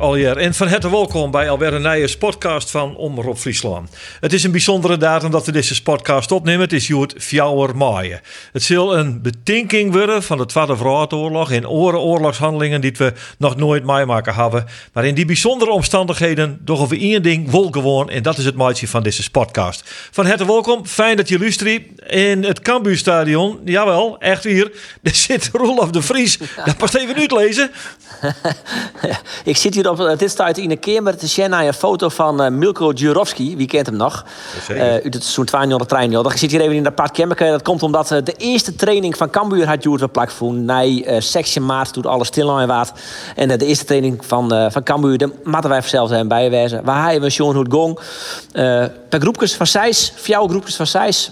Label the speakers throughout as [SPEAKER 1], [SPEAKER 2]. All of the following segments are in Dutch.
[SPEAKER 1] alweer en van harte welkom bij een nieuwe podcast van Omroep Friesland. Het is een bijzondere datum dat we deze podcast opnemen. Het is Joert Fjouwer Maaien. Het zal een betinking worden van de Tweede Wereldoorlog en oren oorlogshandelingen die we nog nooit meemaken hebben. Maar in die bijzondere omstandigheden doen we één ding wel gewoon en dat is het maatje van deze podcast. Van harte welkom, fijn dat je luistert in het Cambuurstadion. Jawel, echt hier. Er zit Roelof de Vries. Dat pas even uitlezen.
[SPEAKER 2] Ik zit hier op, dit staat in een kamer te zien naar een foto van uh, Milko Jurovski. Wie kent hem nog? Uh, uit het zo'n 200 trein. Ik zit hier even in een apart kamerke. Dat komt omdat uh, de eerste training van Cambuur had Joert een plak voor. Uh, 16 maart doet alles stil en waard. En de eerste training van, van Cambuur, de moeten wij zelf zijn bijwijzen. Waar hij we Sean Hoed Gong. per groepjes van zes, vier groepjes van zes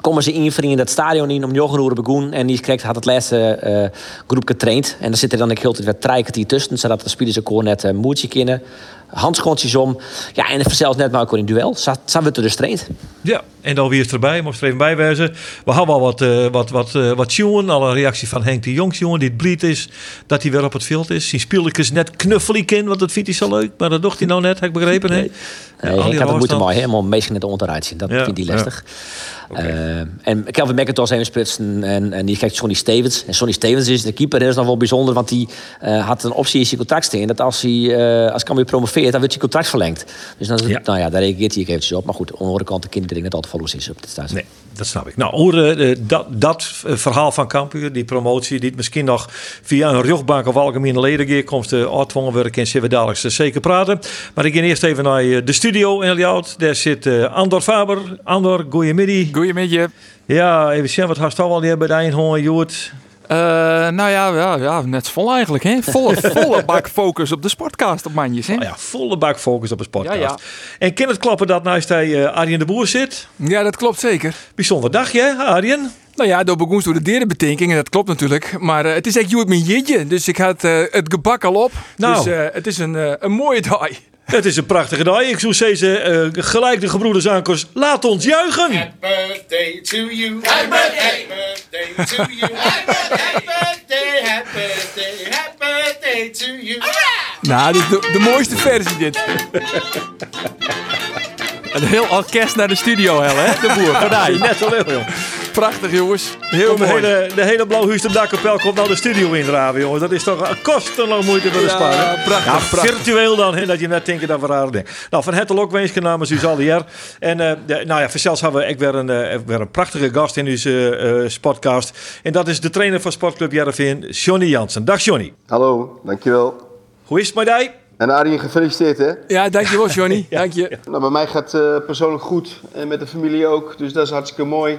[SPEAKER 2] komen ze invringen dat stadion in om Jocheroeren begoen. En die kreeg had het laatste uh, groep getraind. En dan zit er dan ik heel wat trijkert tussen, zodat de spelers ook net een moedje kunnen. Handschoontjes om. Ja, en het zelfs net maar ook in duel. Zijn we er dus traind.
[SPEAKER 1] Ja, en dan wie is erbij, moest er even bijwijzen. We hadden al wat, uh, wat, wat, uh, wat jongen, al een reactie van Henk de Jongs, jongen, die het blied is, dat hij weer op het veld is. Die speelde ik net knuffelig in, want dat vindt hij zo leuk. Maar dat docht hij nou net, heb ik begrepen.
[SPEAKER 2] Nee, nee uh, Henk had het moeten mooi helemaal meestal net onderuit zien. Dat ja, vindt hij lastig. Ja. Okay. Uh, en Kelvin McIntosh even sprutsen en, en die kijkt Sonny Stevens. En Sonny Stevens is de keeper, dat is nog wel bijzonder, want die uh, had een optie in zijn contract staan. Dat als hij uh, als kan weer promoveert, dan wordt zijn contract verlengd. Dus dan, ja. nou ja, daar reageert hij eventjes op. Maar goed, aan de andere kant, de kinderen net altijd verloos is op dit stadion.
[SPEAKER 1] Nee, dat snap ik. Nou, horen dat, dat verhaal van Campuur, die promotie, die het misschien nog via een rugbank of algemene ledengeerkomst uitdwongen worden, kan ze we dadelijk zeker praten. Maar ik ga eerst even naar de studio in Ljout. Daar zit Andor Faber. Andor, goeiemiddag. Ja, even zien, wat had je al bij de Eindhoven, Joert?
[SPEAKER 3] Uh, nou ja, ja, ja, net vol eigenlijk. Hè? Volle, volle bak focus op de sportcast op manjes. Hè?
[SPEAKER 1] Oh ja, volle bak focus op de sportcast. Ja, ja. En kan het kloppen dat naast hij uh, Arjen de Boer zit?
[SPEAKER 3] Ja, dat klopt zeker.
[SPEAKER 1] Bijzonder dagje, Arjen?
[SPEAKER 3] Nou ja, door begoens door de derde betinking, en dat klopt natuurlijk. Maar uh, het is echt Joet mijn jitje, dus ik had het gebak al op.
[SPEAKER 1] Nou.
[SPEAKER 3] Dus het is een, een mooie dag.
[SPEAKER 1] Het is een prachtige dag. Ik zou zeggen, uh, gelijk de gebroeders aankors, laat ons juichen.
[SPEAKER 4] Happy birthday to you. Happy birthday, birthday to you. Happy birthday, happy birthday, happy birthday to you.
[SPEAKER 3] Nou, dit is de, de mooiste versie dit. Een heel orkest naar de studio, hel, hè? De boer, vandaar.
[SPEAKER 1] Net zo heel, joh.
[SPEAKER 3] Prachtig, jongens. Heel
[SPEAKER 1] de
[SPEAKER 3] mooi.
[SPEAKER 1] hele, de hele dakkapel komt nou de studio indraven, jongens. Dat is toch een kostenloos moeite voor de
[SPEAKER 3] Ja,
[SPEAKER 1] sparen.
[SPEAKER 3] prachtig,
[SPEAKER 1] Ja,
[SPEAKER 3] prachtig.
[SPEAKER 1] virtueel dan, hè, dat je net denkt dat we raar dingen. Nou, van het ook wensken namens Suzanne hier. En eh, de- nou ja, vanzelfs hebben we ook weer een, eh, weer een prachtige gast in deze eh, podcast. En dat is de trainer van Sportclub Jereveen, Johnny Jansen. Dag Johnny.
[SPEAKER 5] Hallo, dankjewel.
[SPEAKER 1] Hoe is het met jij?
[SPEAKER 5] En Arjen, gefeliciteerd hè.
[SPEAKER 3] Ja, dankjewel, Johnny. Dank je.
[SPEAKER 5] Nou, bij mij gaat het eh, persoonlijk goed en met de familie ook, dus dat is hartstikke mooi.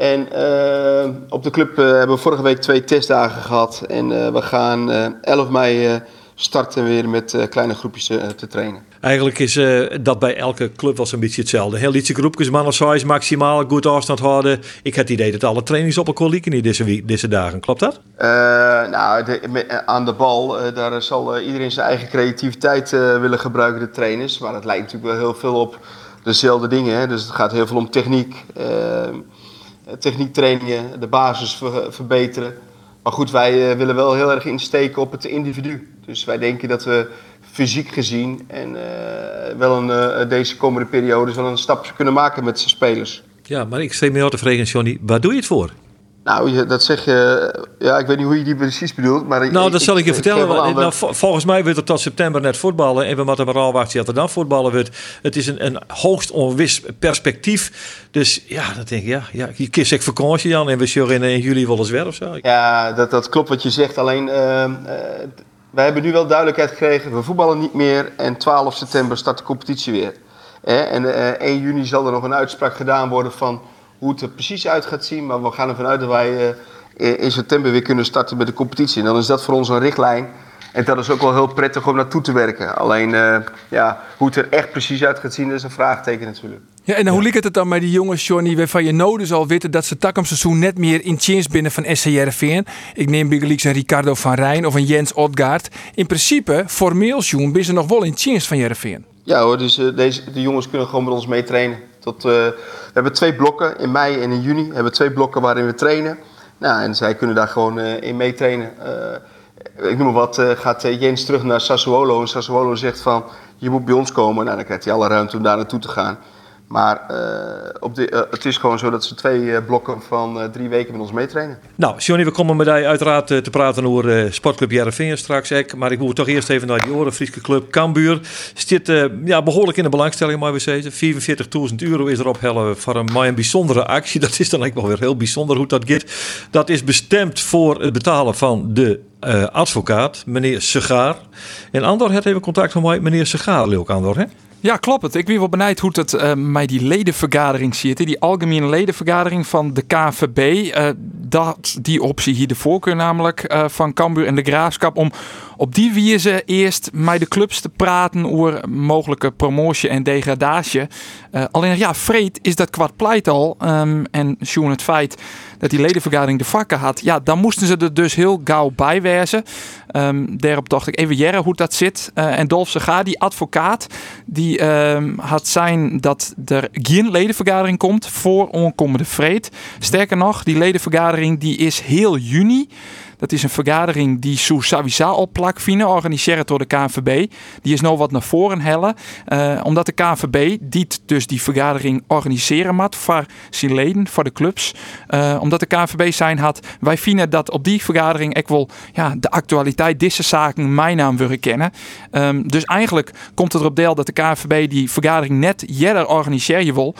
[SPEAKER 5] En eh, op de club eh, hebben we vorige week twee testdagen gehad en eh, we gaan eh 11 mei starten weer met kleine groepjes te trainen.
[SPEAKER 1] Eigenlijk is dat bij elke club wel zo'n beetje hetzelfde. Heel iets groepjes, man of size, maximaal goed afstand houden. Ik heb het idee dat alle trainings op elkaar lieken in deze, deze dagen. Klopt dat?
[SPEAKER 5] Nou, de- aan de bal, daar zal iedereen zijn eigen creativiteit willen gebruiken, de trainers. Maar het lijkt natuurlijk wel heel veel op dezelfde dingen. Hè? Dus het gaat heel veel om techniek, eh, techniektrainingen, de basis ver- verbeteren. Maar goed, wij eh, willen wel heel erg insteken op het individu. Dus wij denken dat we fysiek gezien en eh, wel een, eh, deze komende periodes wel een stap kunnen maken met spelers.
[SPEAKER 1] Ja, maar ik steek me altijd te vragen, Johnny, waar doe je het voor?
[SPEAKER 5] Nou, je- dat zeg je. Ja, ik weet niet hoe je die precies bedoelt. Maar ik-
[SPEAKER 1] Nou, dat
[SPEAKER 5] ik-
[SPEAKER 1] zal ik je vertellen. Nou,
[SPEAKER 5] dat-
[SPEAKER 1] vol- volgens mij wordt er tot september net voetballen. En we moeten maar afwachten dat er dan voetballen wordt. Het is een, een hoogst onwis perspectief. Dus ja, dan denk ik, ja, ja je kiest ik vakantie dan. En we zullen in, in juli wel eens weer of zo.
[SPEAKER 5] Ja, dat, dat klopt wat je zegt. Alleen, uh, uh, wij hebben nu wel duidelijkheid gekregen. We voetballen niet meer. En 12 september start de competitie weer. Eh, en uh, 1 juni zal er nog een uitspraak gedaan worden van hoe het er precies uit gaat zien. Maar we gaan ervan uit dat wij uh, in september weer kunnen starten met de competitie. En dan is dat voor ons een richtlijn. En dat is ook wel heel prettig om naartoe te werken. Alleen eh, ja, hoe het er echt precies uit gaat zien, is een vraagteken natuurlijk.
[SPEAKER 3] Ja, en hoe liep het dan met die jongens, Johnny, waarvan je nou dus al weten dat ze takom seizoen net meer in chins binnen van SCRVN? Ik neem Biggelix een Ricardo van Rijn of een Jens Odgaard. In principe, formeel, Sjoen, ben ze nog wel in chins van Jereveen.
[SPEAKER 5] Ja hoor, dus eh, deze, de jongens kunnen gewoon met ons meetrainen. Eh, we hebben twee blokken, in mei en in juni. We hebben twee blokken waarin we trainen. Nou, en zij kunnen daar gewoon eh, in meetrainen. Eh, ik noem maar wat, gaat Jens terug naar Sassuolo. En Sassuolo zegt van, je moet bij ons komen. Nou, dan krijgt hij alle ruimte om daar naartoe te gaan. Maar eh, op de, eh, het is gewoon zo dat ze twee eh, blokken van drie weken met ons meetrainen.
[SPEAKER 1] Nou, Johnny, we komen met uiteraard te praten over Sportclub Jereveen straks. Ek, maar ik moet toch eerst even naar die oren. Friese Club Cambuur zit ja, behoorlijk in de belangstelling, maar we zeggen. 44.000 euro is erop hellen voor een, maar een bijzondere actie. Dat is dan eigenlijk wel weer heel bijzonder hoe dat gaat. Dat is bestemd voor het betalen van de advocaat, meneer Segaar. En Andor heeft even contact met mij, meneer Segaar, Leuk Andor, hè?
[SPEAKER 6] Ja, klopt het. Ik ben wel benieuwd hoe het eh met die ledenvergadering hè. Die algemene ledenvergadering van de KVB. eh, dat, die optie hier de voorkeur namelijk eh, van Cambuur en de Graafschap. Om op die wijze eerst met de clubs te praten over mogelijke promotie en degradatie. Eh, alleen ja, vreed is dat kwart pleit al. ehm, en Sjoen het feit dat die ledenvergadering de vakken had. Ja, dan moesten ze er dus heel gauw bij wezen. Ehm, daarop dacht ik even jaren hoe dat zit. Eh, en Dolf Sega, die advocaat, die ehm, had zijn dat er geen ledenvergadering komt voor onkomende vreed. Sterker nog, die ledenvergadering die is heel juni. Dat is een vergadering die Savisa al plak vinden, organiseerd door de KNVB. Die is nou wat naar voren hellen. eh, omdat de KNVB die dus die vergadering organiseren moet voor zijn leden, voor de clubs. Eh, omdat de KNVB zijn had, wij vinden dat op die vergadering ik wil ja, de actualiteit deze zaken mijn naam willen kennen. Ehm, dus eigenlijk komt het erop deel dat de KNVB die vergadering net jeder organiseren wil.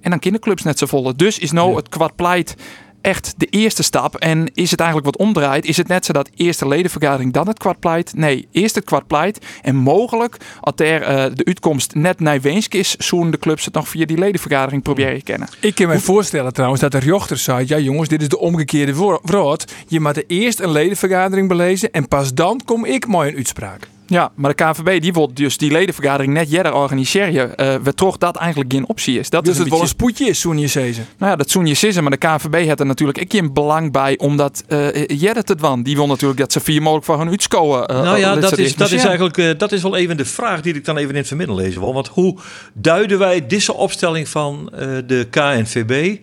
[SPEAKER 6] En dan kinderclubs net zo volle. Dus is nou het kwart pleit echt de eerste stap. En is het eigenlijk wat omdraait? Is het net zo dat eerste ledenvergadering dan het kwart pleit? Nee, eerst het kwart pleit. En mogelijk, als er eh, de uitkomst net naar Weensk is, zullen de clubs het nog via die ledenvergadering proberen kennen.
[SPEAKER 3] Ik kan me voorstellen trouwens dat de rechter zei: ja jongens, dit is de omgekeerde wo- woord. Je moet eerst een ledenvergadering belezen en pas dan kom ik mooi een uitspraak.
[SPEAKER 6] Ja, maar de KVB die wil dus die ledenvergadering net jeder organiseren. eh we toch dat eigenlijk geen optie is. Dat
[SPEAKER 3] Dus
[SPEAKER 6] is
[SPEAKER 3] het
[SPEAKER 6] een
[SPEAKER 3] wel een
[SPEAKER 6] beetje-
[SPEAKER 3] spoedje is, zo'n je zezen.
[SPEAKER 6] Nou ja, dat zoen je sissen, maar de KVB had er natuurlijk ik een belang bij, omdat eh Jerrit het wan. Die wil natuurlijk dat ze vier mogelijk van hun uitskomen. eh,
[SPEAKER 1] Nou ja, dat is, dat is eigenlijk dat is wel even de vraag die ik dan even in het vermidden lezen wil. Want hoe duiden wij deze opstelling van de KNVB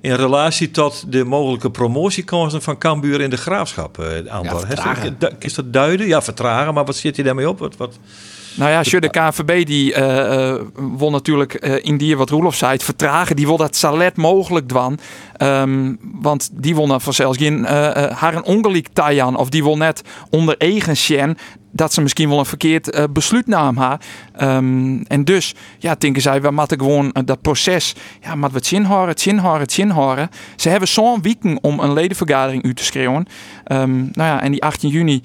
[SPEAKER 1] in relatie tot de mogelijke promotiekansen van Cambuur in de graafschap? Du- Is dat duiden? Ja, vertragen. Maar wat zit je daarmee op? Wat, wat?
[SPEAKER 6] Nou ja, sure, de KNVB die eh, wil natuurlijk eh, in die wat Roelof zei, het vertragen. Die wil dat salet mogelijk doen. Ehm, want die wil dan vanzelfs geen eh, haar een ongelijk tajan. Of die wil net onder eigen sjen dat ze misschien wel een verkeerd eh, besluit nam ha. Ehm, en dus, ja, denken zij, we moeten gewoon eh, dat proces, ja, maar wat zin horen, het zin horen, het zin horen. Ze hebben zo'n weken om een ledenvergadering uit te schreeuwen. Ehm, nou ja, en die 18 juni,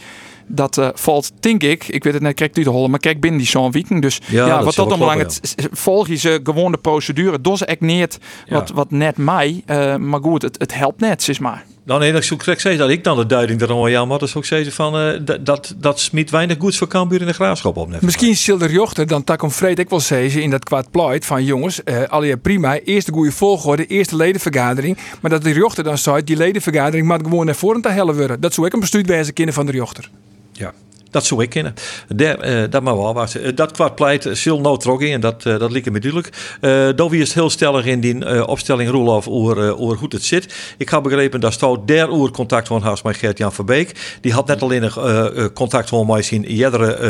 [SPEAKER 6] dat eh, valt, denk ik, ik weet het net correct uit te hollen, maar kijk binnen die zo'n weekend. Dus
[SPEAKER 1] Ja,
[SPEAKER 6] ja,
[SPEAKER 1] dat
[SPEAKER 6] wat dat dan belangrijk is, volg je ze gewoon de procedure. Dos ik niet wat,
[SPEAKER 1] Ja.
[SPEAKER 6] wat net mij, maar goed, het, het helpt net, is maar.
[SPEAKER 1] Nou nee, dat ik zeggen dat ik dan de duiding daarom ja, maar dat is ook zeggen van eh, dat- dat smiet weinig goeds voor Cambuur in de graafschap op. net.
[SPEAKER 3] Misschien zal de rechter dan tak om vreed ik wel zeggen in dat kwart pleit van jongens, eh allee, prima, eerst de goede volgorde, eerst de ledenvergadering. Maar dat de rechter dan zei, die ledenvergadering moet gewoon naar voren te hellen worden. Dat zou ik een bestuurd wijze kennen van de rechter.
[SPEAKER 1] Ja, dat zou ik kennen. Eh, dat maar wel. wachten. Eh, dat kwart pleit sil no in. Dat, eh dat liep me duidelijk. Uh, is heel stellig in die opstelling Roelof over, over hoe het zit. Ik heb begrepen dat Stout der oer contact van had met Gert-Jan Verbeek. Die had net alleen uh, contact van mij zien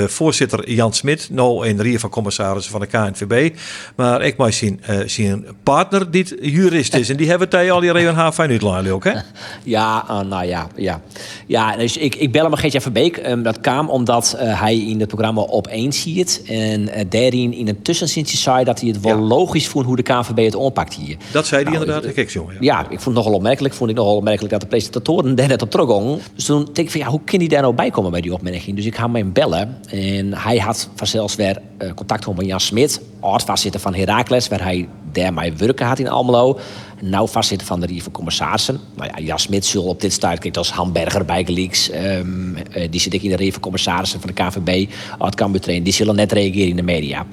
[SPEAKER 1] voorzitter Jan Smit. Nou de rier van commissarissen van de KNVB. Maar ik mij zien, zien partner die jurist is. en die hebben het al hier even haar fijn ook, hè?
[SPEAKER 2] Ja, nou ja, ja. Ja, dus ik, ik bel hem Geertje Verbeek. Dat kwam omdat uh, hij in het programma opeens ziet. En uh, daarin in een tussenzinnetje zei dat hij het wel ja. logisch vond hoe de KNVB het oppakt hier.
[SPEAKER 1] Dat zei hij nou, inderdaad, kijk jongen.
[SPEAKER 2] Ja. ja. ik vond het nogal opmerkelijk. Vond ik nogal opmerkelijk dat de presentatoren daar net op teruggongen. Dus toen denk ik van ja, hoe kan hij daar nou bij komen bij die opmerking? Dus ik ga hem bellen. En hij had vanzelfs weer contact met Jan Smit, oud-voorzitter van Heracles, waar hij daarmee werken had in Almelo. nauw vastzitten van de Rieve Commissarissen. Nou ja, Jan Smit zal op dit stuit, kijk, als Hamburger bij Geleaks. ehm, eh, die zit ik in de Rieve Commissarissen van de KVB. Uit Cambuur trainen, die zullen net reageren in de media.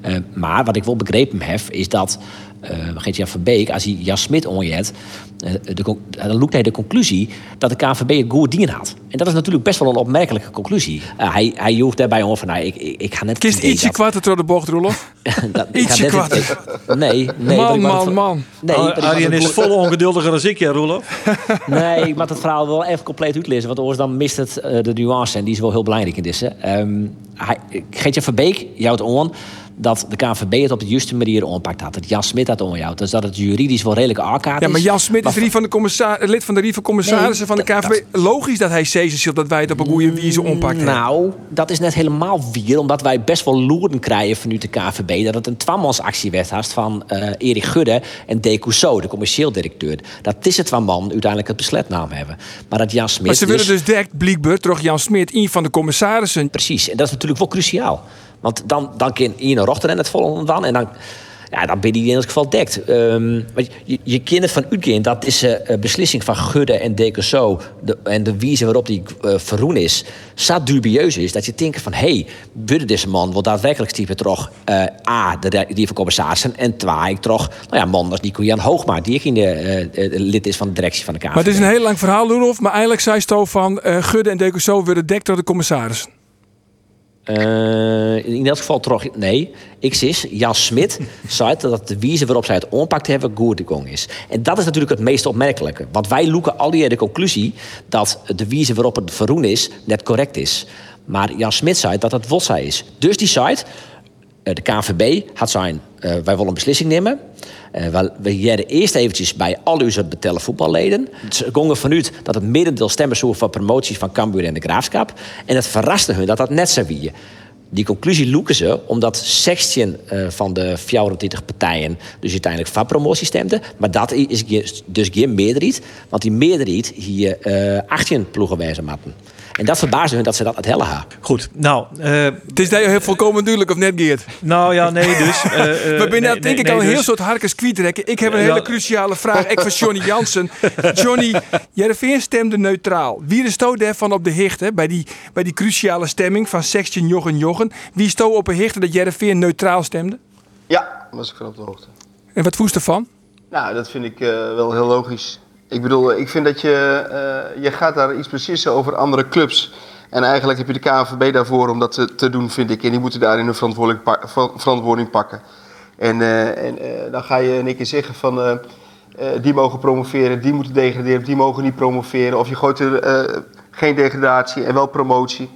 [SPEAKER 2] Eh, maar wat ik wel begrepen heb, is dat uh, Geert-Jan Verbeek, als hij Jan Smit onjet, de, dan loopt hij de conclusie dat de KVB een goed dien had. En dat is natuurlijk best wel een opmerkelijke conclusie. Uh, hij, hij joegt daarbij om van, nou, ik, ik, ik ga net...
[SPEAKER 3] Kist ietsje dat... kwarter door de bocht, Roelof? ietsje kwarter.
[SPEAKER 2] Nee, nee.
[SPEAKER 3] Man, man, man.
[SPEAKER 1] Nee, Arjen is vol ongeduldiger dan ik, ja, Roelof?
[SPEAKER 2] nee, ik mag het verhaal wel even compleet uitlezen, want anders dan mist het de nuance en die is wel heel belangrijk in deze. Um, Geert-Jan Verbeek, jouwt on dat de KNVB het op de juiste manier oppakt had. Dat Jan Smit dat onjouwt. Dus dat het juridisch wel redelijk arkaat is.
[SPEAKER 3] Ja, maar Jan Smit is van de commissar, lid van de van Commissarissen van de KNVB. Logisch dat hij Cezes dat wij het op een goede wijze oppakt.
[SPEAKER 2] Nou, dat is net helemaal wier. Omdat wij best wel loeren krijgen vanuit de KNVB... dat het een twamansactie werd haast van uh, Erik Gudde en De Cousseau, de commercieel directeur. Dat is het van man uiteindelijk het besluitnaam hebben. Maar dat Jan Smit...
[SPEAKER 3] Maar ze willen dus direct blijkbaar toch Jan Smit, een van de commissarissen...
[SPEAKER 2] Precies, en dat is natuurlijk wel cruciaal. Want dan, dan kan Ian Rochter en het volgende dan. En dan, ja, dan ben je in elk geval dekt. Um, je, je kent het van uitgaan. Dat is een uh, beslissing van Gudde en Decoso. De, en de wijze waarop die uh, verroen is. Zo dubieus is dat je denkt van... hé, hey, deze man wil daadwerkelijk type toch... Uh, A, de, die van commissarissen. En twee, toch... Nou ja, man als Nico Jan Hoogma... die ik in de, lid is van de directie van de Kamer.
[SPEAKER 3] Maar het is een heel lang verhaal, Loerof. Maar eigenlijk zei Sto van... Gudde en Decoso worden dekt door de commissarissen.
[SPEAKER 2] Uh, in elk geval toch nee. Ik is Jan Smit zei dat de wijze waarop zij het oppakt hebben goed gong is. En dat is natuurlijk het meest opmerkelijke. Want wij loeken al die de conclusie dat de wijze waarop het verroen is net correct is. Maar Jan Smit zei dat het Wotsa is. Dus die zei, de KNVB had zijn, uh, wij willen een beslissing nemen. Uh, we, jaren eerst eventjes bij al uw betellen voetballeden. Ze gingen vanuit dat het merendeel stemmen zoeken voor promoties van Cambuur en de Graafschap. En het verraste hun dat dat net zo wie. Die conclusie loeken ze omdat 16 uh, van de 34 partijen dus uiteindelijk van promotie stemden. Maar dat is dus geen meerderheid, want die meerderheid hier uh, 18 ploegen wijzen matten. En dat verbaasde hun dat ze dat het helle hebben.
[SPEAKER 1] Goed, nou... Uh,
[SPEAKER 3] het is dat je heel volkomen duidelijk of net, Geert?
[SPEAKER 1] Nou ja, nee, dus... Uh,
[SPEAKER 3] We zijn nee, denk ik nee, al een dus, heel soort harkens kwijtrekken. Ik heb een hele cruciale vraag, ik van Johnny Jansen. Johnny, Jereveen stemde neutraal. Wie is sto daarvan op de hichte bij die, bij die cruciale stemming van Section Jochen Jochen? Wie sto op een hichte dat Jereveen neutraal stemde?
[SPEAKER 5] Ja, was ik van op de hoogte.
[SPEAKER 3] En wat voest ervan?
[SPEAKER 5] Nou, dat vind ik uh, wel heel logisch. Ik bedoel, ik vind dat je, uh, je gaat daar iets beslissen over andere clubs. En eigenlijk heb je de KNVB daarvoor om dat te, doen, vind ik. En die moeten daarin hun verantwoording, verantwoording pakken. En, uh, en dan ga je een keer zeggen van... die mogen promoveren, die moeten degraderen, die mogen niet promoveren. Of je gooit er geen degradatie en wel promotie.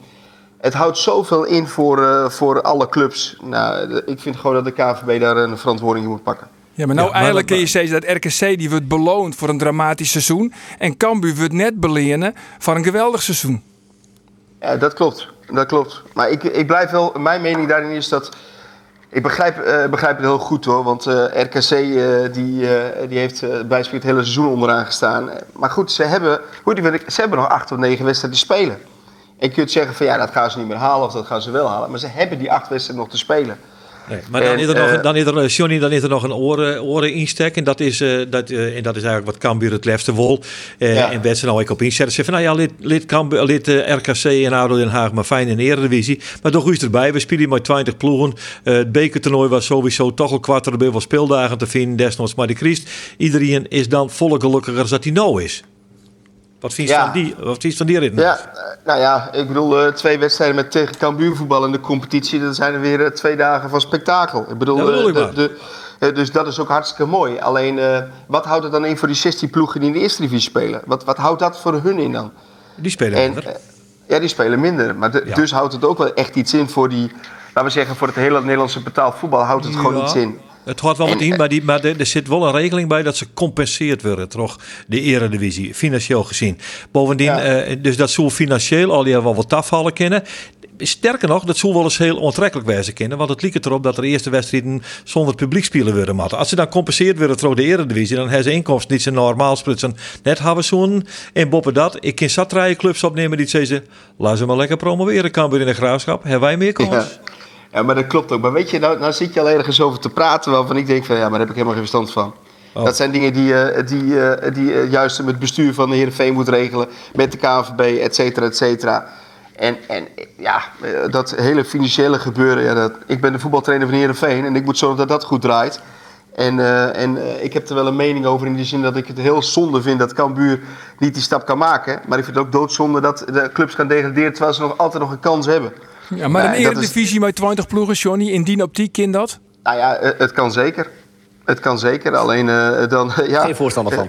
[SPEAKER 5] Het houdt zoveel in voor, voor alle clubs. Nou, ik vind gewoon dat de KNVB daar een verantwoording in moet pakken.
[SPEAKER 3] Ja, maar nou ja, eigenlijk kun je zeggen dat RKC die wordt beloond voor een dramatisch seizoen. En Cambuur wordt net belenen voor een geweldig seizoen.
[SPEAKER 5] Ja, dat klopt. Dat klopt. Maar ik, ik blijf wel... Mijn mening daarin is dat... Ik begrijp, uh, begrijp het heel goed hoor. Want uh, RKC uh, die, die heeft bij het hele seizoen onderaan gestaan. Maar goed, ze hebben, goed, ze hebben nog acht of negen wedstrijden te spelen. En je kunt zeggen van ja, dat gaan ze niet meer halen of dat gaan ze wel halen. Maar ze hebben die acht wedstrijden nog te spelen.
[SPEAKER 1] Nee, maar dan, en, is er nog, dan is er, Johnny, dan is er nog een oren, oren instek. En dat is, uh, dat, uh, en dat is eigenlijk wat Cambuur het lefste wol. Ja. En werd ze nou ik op inzetten. Ze van, nou ja, lid, lid, Cambuur, lid RKC en ADO Den Haag, maar fijn in de Eredivisie. Maar toch is erbij. We spelen met 20 ploegen. het bekertoernooi was sowieso toch al kwart er veel speeldagen te vinden. Desnoods maar de Christ. Iedereen is dan volle gelukkiger als dat hij nou is. Wat je ja. van die, wat vind je van die rit?
[SPEAKER 5] Ja, nou ja, ik bedoel, uh, twee wedstrijden met tegen Cambuur voetbal in de competitie. Dan zijn er weer uh, twee dagen van spektakel. Ik bedoel,
[SPEAKER 1] ja,
[SPEAKER 5] uh, de, de, dus dat is ook hartstikke mooi. Alleen, wat houdt het dan in voor die 16 ploegen die in de eerste divisie spelen? Wat, wat houdt dat voor hun in dan?
[SPEAKER 1] Die spelen en, minder.
[SPEAKER 5] ja, die spelen minder. Maar de, ja. dus houdt het ook wel echt iets in voor die, laten we zeggen, voor het hele Nederlandse betaald voetbal houdt het gewoon iets in.
[SPEAKER 1] Het hoort wel meteen, maar, die, maar er, zit wel een regeling bij dat ze compenseerd worden, toch? De eredivisie, financieel gezien. Bovendien, ja. uh, dus dat zal financieel al wel wat afvallen kennen. Sterker nog, dat zal wel eens heel onttrekkelijk wijzen kennen. Want het liep erop dat er eerste wedstrijden zonder publiek spelen worden moeten. Als ze dan compenseerd worden door de eredivisie, dan hebben ze inkomsten niet zo normaal sprutsen. Net hebben zo'n en boppen dat. Ik kan zat clubs opnemen die zeggen, laat ze maar lekker promoveren. Kan in de graafschap. Hebben wij meer kans?
[SPEAKER 5] Ja. Ja, maar dat klopt ook. Maar weet je, nou, nou zit je al ergens over te praten waarvan ik denk van ja, maar daar heb ik helemaal geen verstand van.
[SPEAKER 1] Oh.
[SPEAKER 5] Dat zijn dingen die, eh, die, eh, die eh, juist met het bestuur van de Heerenveen moet regelen. Met de KNVB, et cetera, et cetera. En, en ja, dat hele financiële gebeuren. Ja, dat, ik ben de voetbaltrainer van Heerenveen en ik moet zorgen dat dat goed draait. En, en ik heb er wel een mening over in die zin dat ik het heel zonde vind dat Cambuur niet die stap kan maken. Maar ik vind het ook doodzonde dat de clubs gaan degraderen terwijl ze nog altijd nog een kans hebben.
[SPEAKER 3] Ja, maar een
[SPEAKER 5] dat is-
[SPEAKER 3] eredivisie met 20 ploegen, Johnny, in die optiek kind dat?
[SPEAKER 5] Nou ja, eh, het kan zeker. Het kan zeker. Alleen eh, dan. ja,
[SPEAKER 2] Geen voorstander van.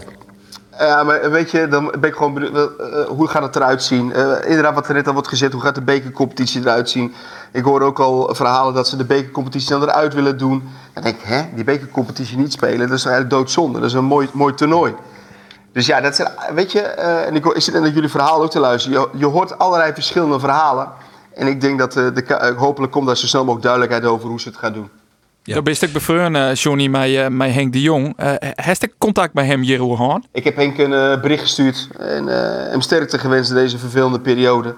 [SPEAKER 5] Ja, maar weet je, dan ben ik gewoon benieuwd. eh, eh, hoe gaat het eruit zien? Eh, inderdaad, wat er net al wordt gezet, hoe gaat de bekercompetitie eruit zien? Ik hoor ook al verhalen dat ze de bekercompetitie dan eruit willen doen. Dan denk ik, hè, die bekercompetitie niet spelen, dat is eigenlijk doodzonde. Dat is een mooi, mooi toernooi. Dus ja, dat zijn, weet je, eh, en ik, hoor- ik zit naar jullie verhaal ook te luisteren. Je, je hoort allerlei verschillende verhalen. En ik denk dat eh, de, eh, hopelijk komt daar zo snel mogelijk duidelijkheid over hoe ze het gaan doen.
[SPEAKER 1] Ja.
[SPEAKER 6] Daar ben ik bevreun, eh, Johnny, met, met Henk de Jong. Uh, Heeft contact met hem, Jeroen Haan?
[SPEAKER 5] Ik heb Henk een bericht gestuurd en hem sterkte gewenst in deze vervelende periode.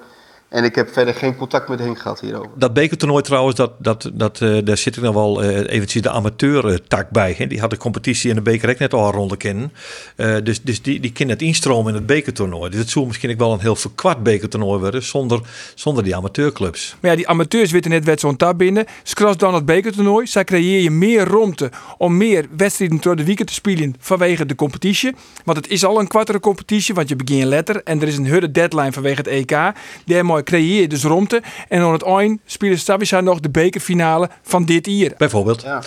[SPEAKER 5] En ik heb verder geen contact met Henk gehad hierover.
[SPEAKER 1] Dat bekertoernooi trouwens, dat, dat, dat, eh, daar zit ik nog wel eh, eventjes de amateur-tak bij. Hè. Die had de competitie en de beker ook net al een ronde kennen. Eh, dus dus die, die kan net instromen in het bekertoernooi. Dus het zou misschien ook wel een heel verkwart bekertoernooi worden zonder, zonder die amateurclubs.
[SPEAKER 3] Maar ja, die amateurs weten net zo'n tab binnen. Skras dan het bekertoernooi. Zij creëer je meer ruimte om meer wedstrijden door de weekend te spelen vanwege de competitie. Want het is al een kwartere competitie, want je begint letter. En er is een harde deadline vanwege het EK. Daarmee creëer je dus ruimte. En aan het eind spelen Stabisa nog de bekerfinale van dit jaar.
[SPEAKER 1] Bijvoorbeeld.
[SPEAKER 5] Ja.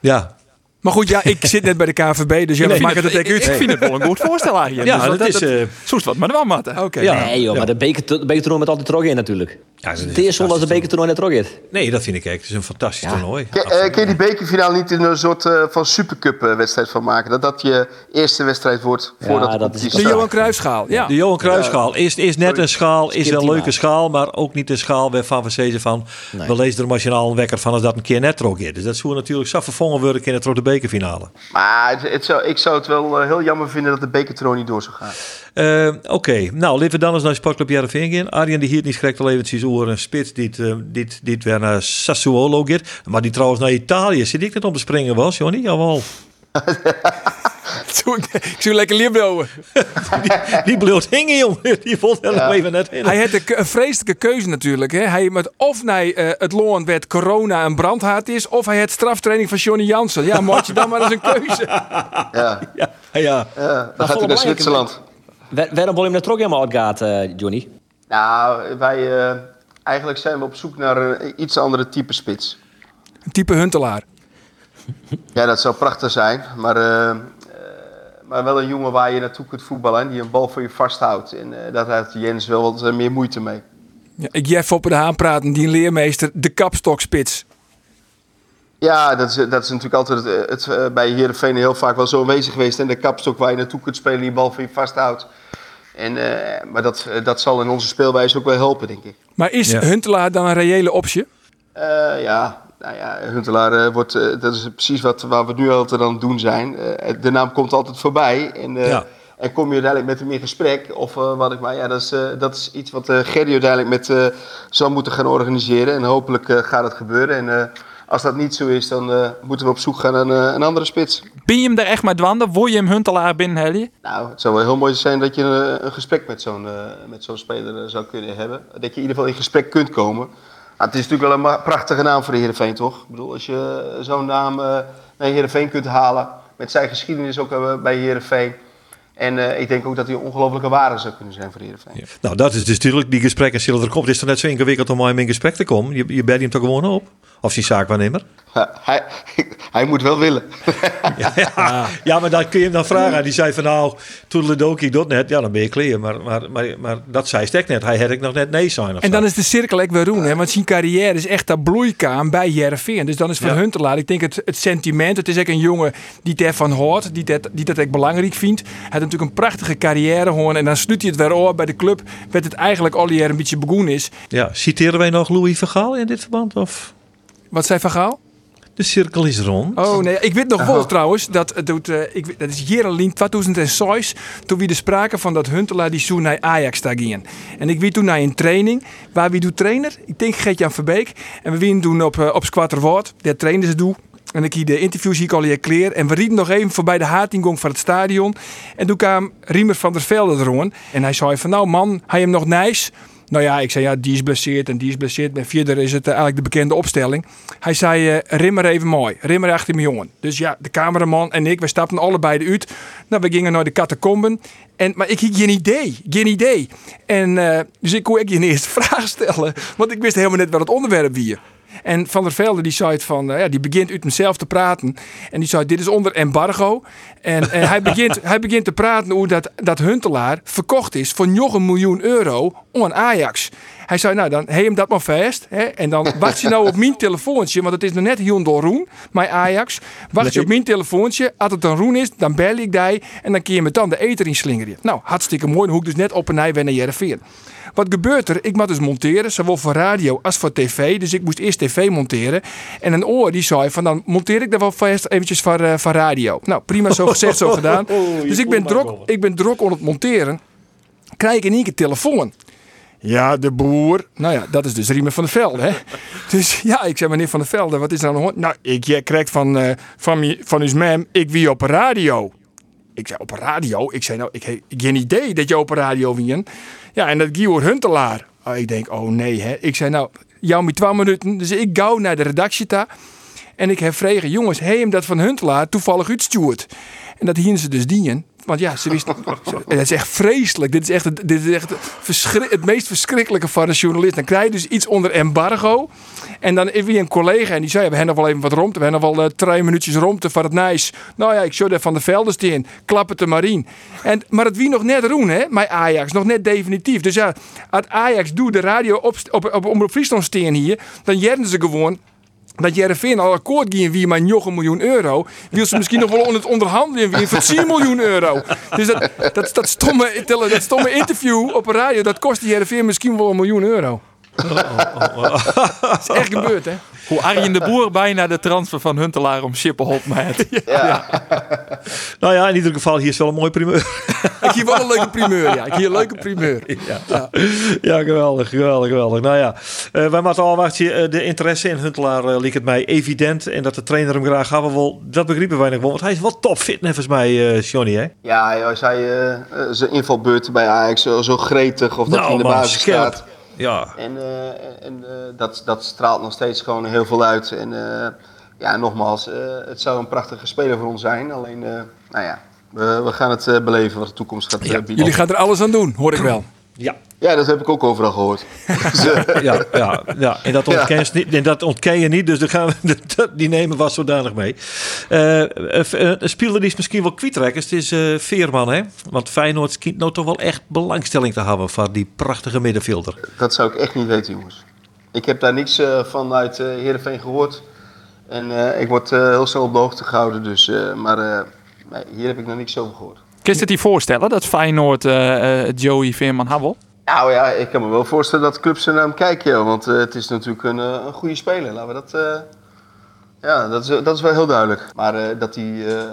[SPEAKER 1] Ja,
[SPEAKER 3] Maar goed, ja, ik zit net bij de KNVB, dus ja,
[SPEAKER 6] Nee,
[SPEAKER 3] maakt het
[SPEAKER 6] ik,
[SPEAKER 3] het
[SPEAKER 6] ik,
[SPEAKER 3] uit.
[SPEAKER 6] vind het wel een goed voorstel eigenlijk.
[SPEAKER 1] Ja,
[SPEAKER 6] Dus
[SPEAKER 1] dat is, eh,
[SPEAKER 6] Zoest wat maar wel matten.
[SPEAKER 3] Oké.
[SPEAKER 1] Ja.
[SPEAKER 2] Nee joh,
[SPEAKER 1] ja.
[SPEAKER 2] maar de beker- de met altijd trog in natuurlijk.
[SPEAKER 1] Ja, dat is
[SPEAKER 2] het eerste als de bekertoernooi net in.
[SPEAKER 1] nee, dat vind ik echt. Het is een fantastisch
[SPEAKER 2] Ja.
[SPEAKER 1] toernooi.
[SPEAKER 5] Eh, kun je die bekerfinale niet in een soort eh, van supercup eh, wedstrijd van maken? Dat dat je eerste wedstrijd wordt voordat de
[SPEAKER 2] dat is-
[SPEAKER 3] De. Johan Cruijffschaal, ja.
[SPEAKER 1] De Johan Cruijffschaal is, is net een schaal, is een leuke schaal, maar ook niet een schaal waarvan we zeggen van,
[SPEAKER 2] Nee.
[SPEAKER 1] we lezen er machinaal een wekker van als dat een keer net is. Dus dat zou natuurlijk zo vervangen worden in het de bekerfinale.
[SPEAKER 5] Maar het, het zou, ik zou het wel heel jammer vinden dat de bekertoernooi niet door zou gaan.
[SPEAKER 1] Eh, Oké, nou, laten we dan eens naar Sportclub Jarreveen gaan. Arjen die hier niet schrikt al eventjes over een spits die, het, eh, dit, dit weer naar Sassuolo gaat. Maar die trouwens naar Italië. Zit ik net om te springen was, Johnny? Jawel.
[SPEAKER 3] Ik zou lekker liefbouwen.
[SPEAKER 1] Die bleef hingen, jongen. Die vond er nog even net in.
[SPEAKER 3] Hij had een ke- een vreselijke keuze natuurlijk. Hè. Hij met of naar eh, het loon werd corona een brandhaard is, of hij had straftraining van Johnny Jansen. Ja, moet je dan maar eens een keuze.
[SPEAKER 5] Ja,
[SPEAKER 1] Ja, ja.
[SPEAKER 5] ja dan gaat hij naar Zwitserland.
[SPEAKER 2] Waar- Waarom wil je hem trog helemaal uitgaat, eh, Johnny?
[SPEAKER 5] Nou, wij, eh, eigenlijk zijn we op zoek naar een iets andere type spits.
[SPEAKER 3] Een type Huntelaar.
[SPEAKER 5] Ja, dat zou prachtig zijn, maar, eh, eh, maar wel een jongen waar je naartoe kunt voetballen en die een bal voor je vasthoudt. En eh, daar heeft Jens wel wat meer moeite mee.
[SPEAKER 3] Ja, ik Jeff op de Haan praten, die leermeester, de kapstokspits.
[SPEAKER 5] Ja, dat is, dat is natuurlijk altijd het, het, eh, bij Heerenveen heel vaak wel zo aanwezig geweest. En de kapstok waar je naartoe kunt spelen, die bal voor je vasthoudt. En, eh, maar dat, eh, dat zal in onze speelwijze ook wel helpen, denk ik.
[SPEAKER 3] Maar is
[SPEAKER 1] Ja.
[SPEAKER 3] Huntelaar dan een reële optie?
[SPEAKER 5] Eh, ja, nou ja, Huntelaar wordt, eh, dat is precies wat, waar we nu altijd aan het doen zijn. Eh, de naam komt altijd voorbij. En, eh,
[SPEAKER 1] Ja.
[SPEAKER 5] en kom je uiteindelijk met hem in gesprek, of eh, wat ik maar, ja, dat is, eh, dat is iets wat eh Gerry uiteindelijk met eh, zal moeten gaan organiseren. En hopelijk eh, gaat het gebeuren. En eh, als dat niet zo is, dan eh, moeten we op zoek gaan naar eh, een andere spits.
[SPEAKER 6] Ben je hem daar echt met dwanden? Wil je hem Huntelaar binnen, Helly?
[SPEAKER 5] Nou, het zou wel heel mooi zijn dat je een, een gesprek met zo'n eh, met zo'n speler eh, zou kunnen hebben. Dat je in ieder geval in gesprek kunt komen. Maar het is natuurlijk wel een prachtige naam voor de Heerenveen, toch? Ik bedoel, als je eh, zo'n naam eh naar Heerenveen kunt halen, met zijn geschiedenis ook eh, bij Heerenveen. En eh, ik denk ook dat hij een ongelofelijke waarde zou kunnen zijn voor de Heerenveen.
[SPEAKER 1] Nou, dat is dus natuurlijk die gesprekken zullen er komen. Het is toch net zo ingewikkeld om hem in gesprek te komen. Je, je belt hem toch gewoon op? Of zijn zaakwaarnemer?
[SPEAKER 5] Ja, hij, hij moet wel willen.
[SPEAKER 1] Ja, ja. ja, maar dan kun je hem dan vragen. Die zei van nou, toedeledokie dat net. Ja, dan ben je clear. Maar, maar, maar, maar dat zei Stek net. Hij had ik nog net nee zijn
[SPEAKER 3] En
[SPEAKER 1] zo.
[SPEAKER 3] dan is de cirkel ook weer roen, hè? want zijn carrière is echt dat bloeikaam bij Jereveen. Dus dan is van
[SPEAKER 1] Ja.
[SPEAKER 3] Huntelaar, ik denk het, het sentiment, het is ook een jongen die daarvan hoort, die dat, die dat ook belangrijk vindt. Hij had natuurlijk een prachtige carrière gewoon en dan sluit hij het weer op bij de club, werd het eigenlijk al een beetje begonnen is.
[SPEAKER 1] Ja, citeren wij nog Louis Vergaal in dit verband? Of
[SPEAKER 3] Wat zei Van Gaal?
[SPEAKER 1] de cirkel is rond?
[SPEAKER 3] Oh nee, ik weet nog wel trouwens, dat, het doet, eh, ik, dat is Jerelien 2006, toen we de sprake van dat Huntelaar die zo naar Ajax daar ging. En ik wie toen naar een training, waar wie doet trainer? Ik denk Gert-Jan Verbeek. En we wien toen op, eh, op Squatterwoord, daar trainen ze doen. En ik hier de interviews hier al hier kleer. En we rieden nog even voorbij de hatingong van het stadion. En toen kwam Riemer van der Velde erom. En hij zei van, nou man, hij hem nog nice. Nou ja, ik zei ja, die is blesseerd en die is blesseerd. En verder is het eh, eigenlijk de bekende opstelling. Hij zei, eh, rimmer even mooi. Rimmer achter mijn jongen. Dus ja, de cameraman en ik, we stapten allebei uit. Nou, we gingen naar de catacomben. En, maar ik had geen idee. Geen idee. En eh, dus ik kon ik je een eerste vraag stellen. Want ik wist helemaal net wat het onderwerp wie. En Van der Velde die zei het van, eh, ja, die begint uit mezelf te praten. En die zei, dit is onder embargo. En, en hij, begint, hij begint te praten hoe dat, dat Huntelaar verkocht is voor nog een miljoen euro aan Ajax. Hij zei, nou dan heem hem dat maar vast. Hè? En dan wacht je nou op mijn telefoontje, want het is nog net heel door Roen, mijn Ajax. Wacht je op mijn telefoontje. Als het dan Roen is, dan bel ik die en dan kun je me dan de eter in slingeren. Nou, hartstikke mooi. Dan hoek dus net op en hij weer naar Jereveen. Wat gebeurt er? Ik moet dus monteren, zowel voor radio als voor tv. Dus ik moest eerst tv monteren. En een oor die zei van dan monteer ik er wel vast eventjes van, eh, van radio. Nou, prima zo gezegd, zo gedaan. Dus ik ben, drok, ik ben drok om het monteren. Krijg ik in één keer telefoon. Ja, de boer. Nou ja, dat is dus Riemen van der Velde. Hè? Dus ja, ik zei meneer van der Velde, wat is er aan de hand? Nou, ik jij krijg van, eh, van, van uw mem, ik wie op radio. Ik zei, op radio? Ik zei, nou, ik heb geen idee dat je op radio wien. Ja, en dat Guido Huntelaar. Oh, ik denk, oh nee, hè. Ik zei, nou, jou met 12 minuten. Dus ik gauw naar de redactie ta. En ik heb vregen, jongens, hem dat van Huntelaar toevallig uitstuurd? En dat hielden ze dus dienen. Want ja, ze. Het is echt vreselijk. Dit is echt, dit is echt het meest verschrikkelijke van een journalist. Dan krijg je dus iets onder embargo. En dan is weer een collega en die zei: We hebben nog wel even wat romte. We hebben nog wel eh, drie minuutjes romte van het nice. Nou ja, ik zou er van de velden in. Klap het maar in. En, maar het wie nog net roen, hè? Mijn Ajax. Nog net definitief. Dus ja, als Ajax doet de radio op, op, op, steen hier. Dan jerden ze gewoon dat Jereveen al akkoord ging wie maar nog een miljoen euro, wil ze misschien nog wel het onderhandelen wie voor 10 miljoen euro. Dus dat, dat, dat, stomme, dat stomme interview op een radio, dat kostte Jereveen misschien wel een miljoen euro. Dat is echt gebeurd, hè?
[SPEAKER 6] Hoe Arjen de Boer bijna de transfer van Huntelaar om Schippenhop met.
[SPEAKER 1] Nou ja, in ieder geval, hier is wel een mooi primeur.
[SPEAKER 3] Ik hier wel een leuke primeur, ja. Ik hier een leuke primeur.
[SPEAKER 1] ja, geweldig, geweldig, geweldig. Nou ja, eh wij moeten al wachten. eh, de interesse in Huntelaar uh, liep het mij evident. En dat de trainer hem graag hebben wil, dat begrepen wij nog wel. Want hij is wel topfit, volgens mij, eh Johnny, hè?
[SPEAKER 5] Ja, als hij eh, zijn invalbeurt bij Ajax zo, zo gretig of dat hij in de
[SPEAKER 1] man,
[SPEAKER 5] basis
[SPEAKER 1] scherp.
[SPEAKER 5] staat.
[SPEAKER 1] Ja,
[SPEAKER 5] En, eh, en eh, dat, dat straalt nog steeds gewoon heel veel uit. En eh, ja, nogmaals, eh, het zou een prachtige speler voor ons zijn. Alleen, eh, nou ja, we, we gaan het eh, beleven wat de toekomst gaat bieden.
[SPEAKER 3] Jullie gaan er alles aan doen, hoor ik wel.
[SPEAKER 1] Ja.
[SPEAKER 5] Ja, dat heb ik ook overal gehoord.
[SPEAKER 1] Ja, ja, ja. En, dat ontken je niet, en dat ontken je niet, dus daar gaan we, die nemen we zodanig mee. Eh, eh, eh, een speler die is misschien wel kwijtraken, het is Veerman, hè? Want Feyenoord schijnt nou toch wel echt belangstelling te hebben voor die prachtige middenvelder.
[SPEAKER 5] dat zou ik echt niet weten, jongens. Ik heb daar niks eh, van uit eh Heerenveen gehoord. En ik word heel snel op de hoogte gehouden. Dus, maar hier heb ik nog niks over gehoord.
[SPEAKER 6] Kun je het je voorstellen dat Feyenoord eh, eh, Joey Veerman Havel?
[SPEAKER 5] Nou ja, ik kan me wel voorstellen dat clubs er naar hem kijken. joh, Want eh, het is natuurlijk een, een goede speler. Laten we dat... ja, dat is, dat is wel heel duidelijk. Maar dat hij eh,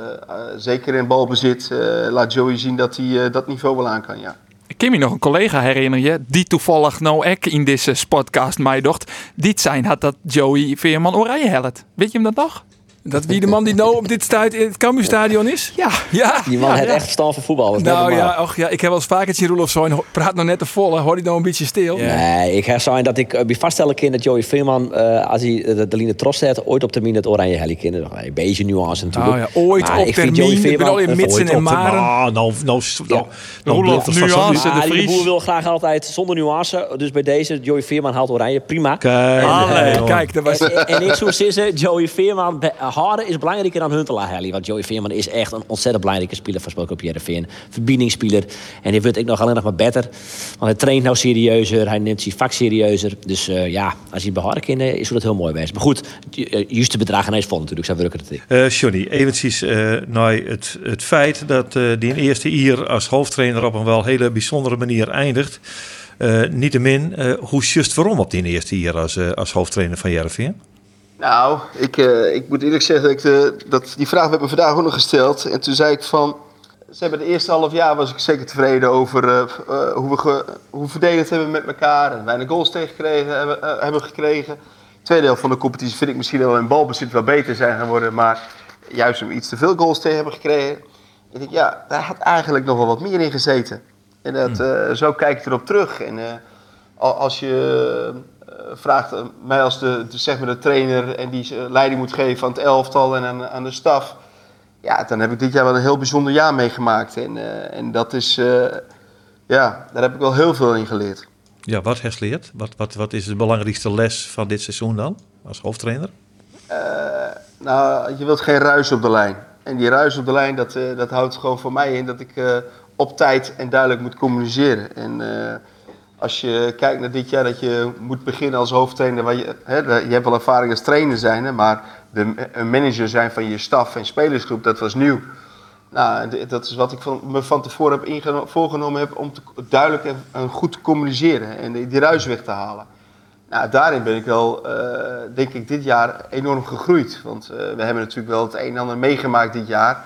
[SPEAKER 5] zeker in balbezit laat Joey zien dat hij dat niveau wel aan kan, ja.
[SPEAKER 6] Me nog een collega herinneren die toevallig nou ook in deze podcast mij dacht. Dit zijn had dat Joey Veerman oranje helpt. Weet je hem dat nog?
[SPEAKER 3] Dat wie de man die nou op dit stuit in het Cambuurstadion is?
[SPEAKER 6] Ja.
[SPEAKER 3] Ja.
[SPEAKER 2] Die man
[SPEAKER 6] Ja,
[SPEAKER 2] heeft
[SPEAKER 6] ja.
[SPEAKER 2] echt verstand van voetbal.
[SPEAKER 3] Nou ja, och, ja, ik heb wel eens vaker zien Roelof zo praat nog net te vol. Hoor die nou een beetje stil?
[SPEAKER 2] Nee, ik heb zijn dat ik bij vaststellen kind dat Joey Veerman, eh, als hij de, de line tros zet, ooit op termine het oranje heli kind. Een beetje nuance natuurlijk.
[SPEAKER 3] Nou ja, ooit
[SPEAKER 2] Maar
[SPEAKER 3] op
[SPEAKER 2] ik
[SPEAKER 3] termijn,
[SPEAKER 2] Joey
[SPEAKER 3] ik bedoel in
[SPEAKER 2] Veerman-
[SPEAKER 3] mitsen en maren.
[SPEAKER 1] Nou, nou, nou, nou, nou
[SPEAKER 6] Roelof, nuance. de
[SPEAKER 2] Ah,
[SPEAKER 6] Vries.
[SPEAKER 2] boer wil graag altijd zonder nuance. Dus bij deze, Joey Veerman haalt oranje. Prima.
[SPEAKER 1] Kijk,
[SPEAKER 3] dat was...
[SPEAKER 2] En, en ik zou zeggen, Joey Veerman, harder is belangrijker dan Huntelaar Helly. Want Joey Veerman is echt een ontzettend belangrijke speler Spoko op Jereveen. Verbindingsspeler. En die wordt ik nog alleen nog maar beter. Want hij traint nou serieuzer, hij neemt zijn vak serieuzer. Dus eh, ja, als hij behouden kan, eh, is dat heel mooi geweest. Maar goed, eh, juist de bedragen is vol natuurlijk, zo werkt het. niet.
[SPEAKER 1] Eh Johnny, eventjes eh naar het, het feit dat die eerste hier als hoofdtrainer op een wel hele bijzondere manier eindigt. Eh Niettemin, eh hoe just waarom op die eerste hier als, als hoofdtrainer van Jereveen?
[SPEAKER 5] Nou, ik, eh, ik moet eerlijk zeggen dat, ik de, dat die vraag werd me vandaag ook nog gesteld. En toen zei ik van, ze hebben het eerste half jaar was ik zeker tevreden over eh, eh, hoe, we ge, hoe we verdedigd hebben met elkaar. En weinig goals tegengekregen hebben, eh, hebben gekregen. Tweede helft van de competitie vind ik misschien wel in balbezit wel beter zijn geworden. Maar juist om iets te veel goals te hebben gekregen. Ik denk, ja, daar had eigenlijk nog wel wat meer in gezeten. En dat, eh, zo kijk ik erop terug. En eh, al- als je eh, vraagt eh, mij als de, de, zeg maar de trainer en die eh, leiding moet geven aan het elftal en aan, aan de staf. Ja, dan heb ik dit jaar wel een heel bijzonder jaar meegemaakt. En, eh, en dat is, ja, daar heb ik wel heel veel in geleerd.
[SPEAKER 1] Ja, wat heeft geleerd? Wat, wat, wat is de belangrijkste les van dit seizoen dan, als hoofdtrainer?
[SPEAKER 5] Nou, je wilt geen ruis op de lijn. En die ruis op de lijn, dat, dat houdt gewoon voor mij in dat ik op tijd en duidelijk moet communiceren. En als je kijkt naar dit jaar, dat je moet beginnen als hoofdtrainer. Waar je, hè, je hebt wel ervaring als trainer zijn, hè, maar de, een manager zijn van je staf en spelersgroep, dat was nieuw. Nou, dat is wat ik van, me van tevoren heb voorgenomen heb om te, duidelijk en, goed te communiceren en die, die ruis weg te halen. Nou, daarin ben ik wel, eh, denk ik, dit jaar enorm gegroeid. Want eh, we hebben natuurlijk wel het een en ander meegemaakt dit jaar.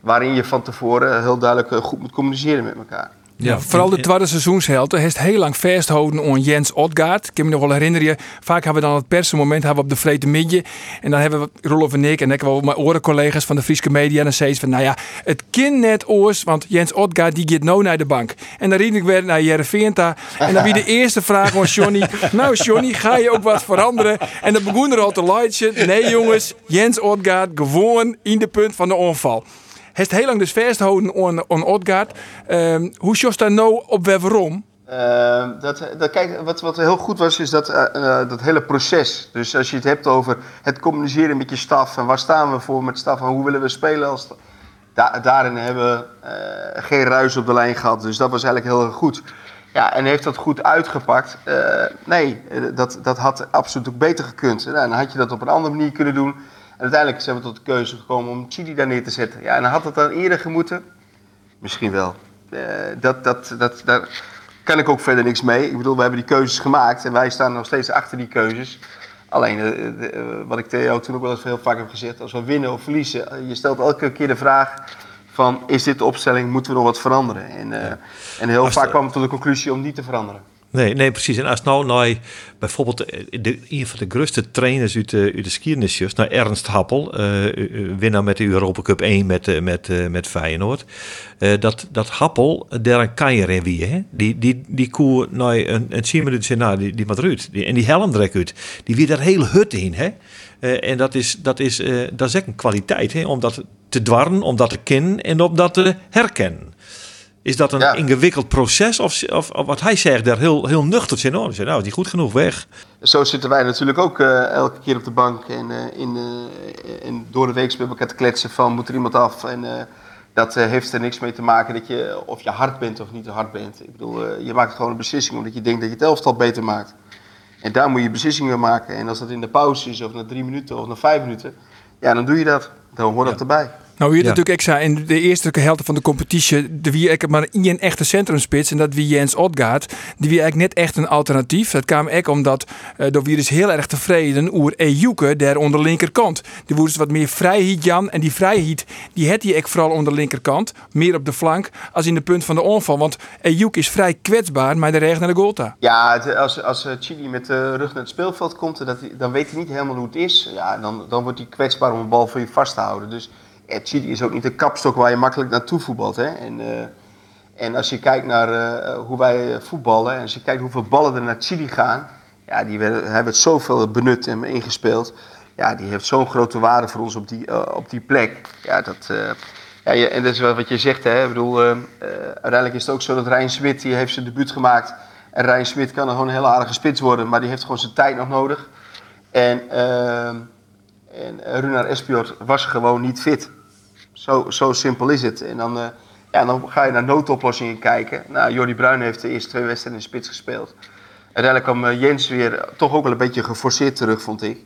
[SPEAKER 5] Waarin je van tevoren heel duidelijk eh, goed moet communiceren met elkaar.
[SPEAKER 3] Ja, vooral de tweede seizoenshelft heeft heel lang vasthouden aan Jens Odgaard. Ik kan me nog wel herinneren, vaak hebben we dan het persmoment hebben we op de vrede midden. En dan hebben we Rolf en ik en ik wel mijn orencollega's van de Friese media. En dan zei ze van, nou ja, het kind net oors, want Jens Odgaard die gaat nou naar de bank. En dan riep ik weer naar Jereveen daar. En dan wie de eerste vraag van Johnny. Nou Johnny, ga je ook wat veranderen? En dan begon er al te lightje. Nee jongens, Jens Odgaard gewoon in de punt van de onval. Heeft heel lang dus vasthouden aan, aan Odgaard. Ehm, hoe sjost daar nou op waarom?
[SPEAKER 5] Eh, dat, dat, kijk, wat, wat heel goed was, is dat, eh, eh, dat hele proces. Dus als je het hebt over het communiceren met je staf en waar staan we voor met staf en hoe willen we spelen als. Da- daarin hebben we eh, geen ruis op de lijn gehad, dus dat was eigenlijk heel goed. Ja, en heeft dat goed uitgepakt? Nee, dat, dat had absoluut ook beter gekund. Nou, dan had je dat op een andere manier kunnen doen. En uiteindelijk zijn we tot de keuze gekomen om Chili daar neer te zetten. Ja, en had het dan eerder gemoeten? Misschien wel. Eh, dat, dat, dat, daar kan ik ook verder niks mee. Ik bedoel, we hebben die keuzes gemaakt en wij staan nog steeds achter die keuzes. Alleen, eh, de- eh, wat ik tegen jou toen ook wel eens heel vaak heb gezegd, als we winnen of verliezen, je stelt elke keer de vraag van, is dit de opstelling, moeten we nog wat veranderen? En, en heel vaak kwam ik tot de conclusie om niet te veranderen.
[SPEAKER 1] Nee, nee, precies. En als nou naar bijvoorbeeld de, de, een van de grootste trainers uit de, uit de naar Ernst Happel, eh, eh, winnaar met de Europa Cup 1 met, eh, met, eh, met Feyenoord, eh, dat, dat Happel daar een kanjer in wie, hè? Die, die, die koe nou een, een 10 minuten nou, die, die wat. Die, en die helm uit. Die weer daar heel hut in, hè? Eh, en dat is, dat, is, eh, dat is echt een kwaliteit, hè? Om dat te dwarren, om dat te kennen en om dat te herkennen. Is dat een
[SPEAKER 5] Ja.
[SPEAKER 1] ingewikkeld proces? Of, of, of wat hij zegt, daar heel, heel nuchter zijn. Oh, nou, is die goed genoeg weg?
[SPEAKER 5] Zo zitten wij natuurlijk ook eh, elke keer op de bank en, eh, in, eh, en door de week elkaar te kletsen van moet er iemand af. En dat heeft er niks mee te maken dat je of je hard bent of niet te hard bent. Ik bedoel, je maakt gewoon een beslissing omdat je denkt dat je het elftal beter maakt. En daar moet je beslissingen maken. En als dat in de pauze is of na drie minuten of na vijf minuten, ja, dan doe je dat. Dan hoort dat erbij.
[SPEAKER 3] Nou, hier
[SPEAKER 1] Ja.
[SPEAKER 3] natuurlijk extra in de eerste helft van de competitie, de wie ik maar één echte centrumspits en dat wie Jens Odgaard, die wie eigenlijk net echt een alternatief. Dat kwam ook omdat uh, door wie dus heel erg tevreden oer Ejuke daar onder de linkerkant. Die woest wat meer vrijheid Jan en die vrijheid die had hij ook vooral onder de linkerkant, meer op de flank als in de punt van de onval, want Ejuke is vrij kwetsbaar, maar de regen naar de goalta.
[SPEAKER 5] Ja, als, als eh, Chili met de rug naar het speelveld komt, dat, dan weet hij niet helemaal hoe het is. Ja, dan, dan wordt hij kwetsbaar om een bal voor je vast te houden. Dus ja, Chili is ook niet een kapstok waar je makkelijk naartoe voetbalt. Hè? En, eh, en als je kijkt naar eh, hoe wij eh, voetballen en als je kijkt hoeveel ballen er naar Chili gaan, ja, die hebben het zoveel benut en ingespeeld. Ja, die heeft zo'n grote waarde voor ons op die, eh, op die plek. Ja, dat, eh, ja, en dat is wel wat je zegt. Hè? Ik bedoel, eh, eh, uiteindelijk is het ook zo dat Rijn Smit die heeft zijn debuut gemaakt. En Rijn Smit kan gewoon een hele aardige spits worden, maar die heeft gewoon zijn tijd nog nodig. En, ehm en eh, Runar Espiot was gewoon niet fit. Zo, zo simpel is het. En dan, eh, ja, dan ga je naar noodoplossingen kijken. Nou, Jordi Bruin heeft de eerste twee wedstrijden in de spits gespeeld. Uiteindelijk kwam eh, Jens weer toch ook wel een beetje geforceerd terug, vond ik.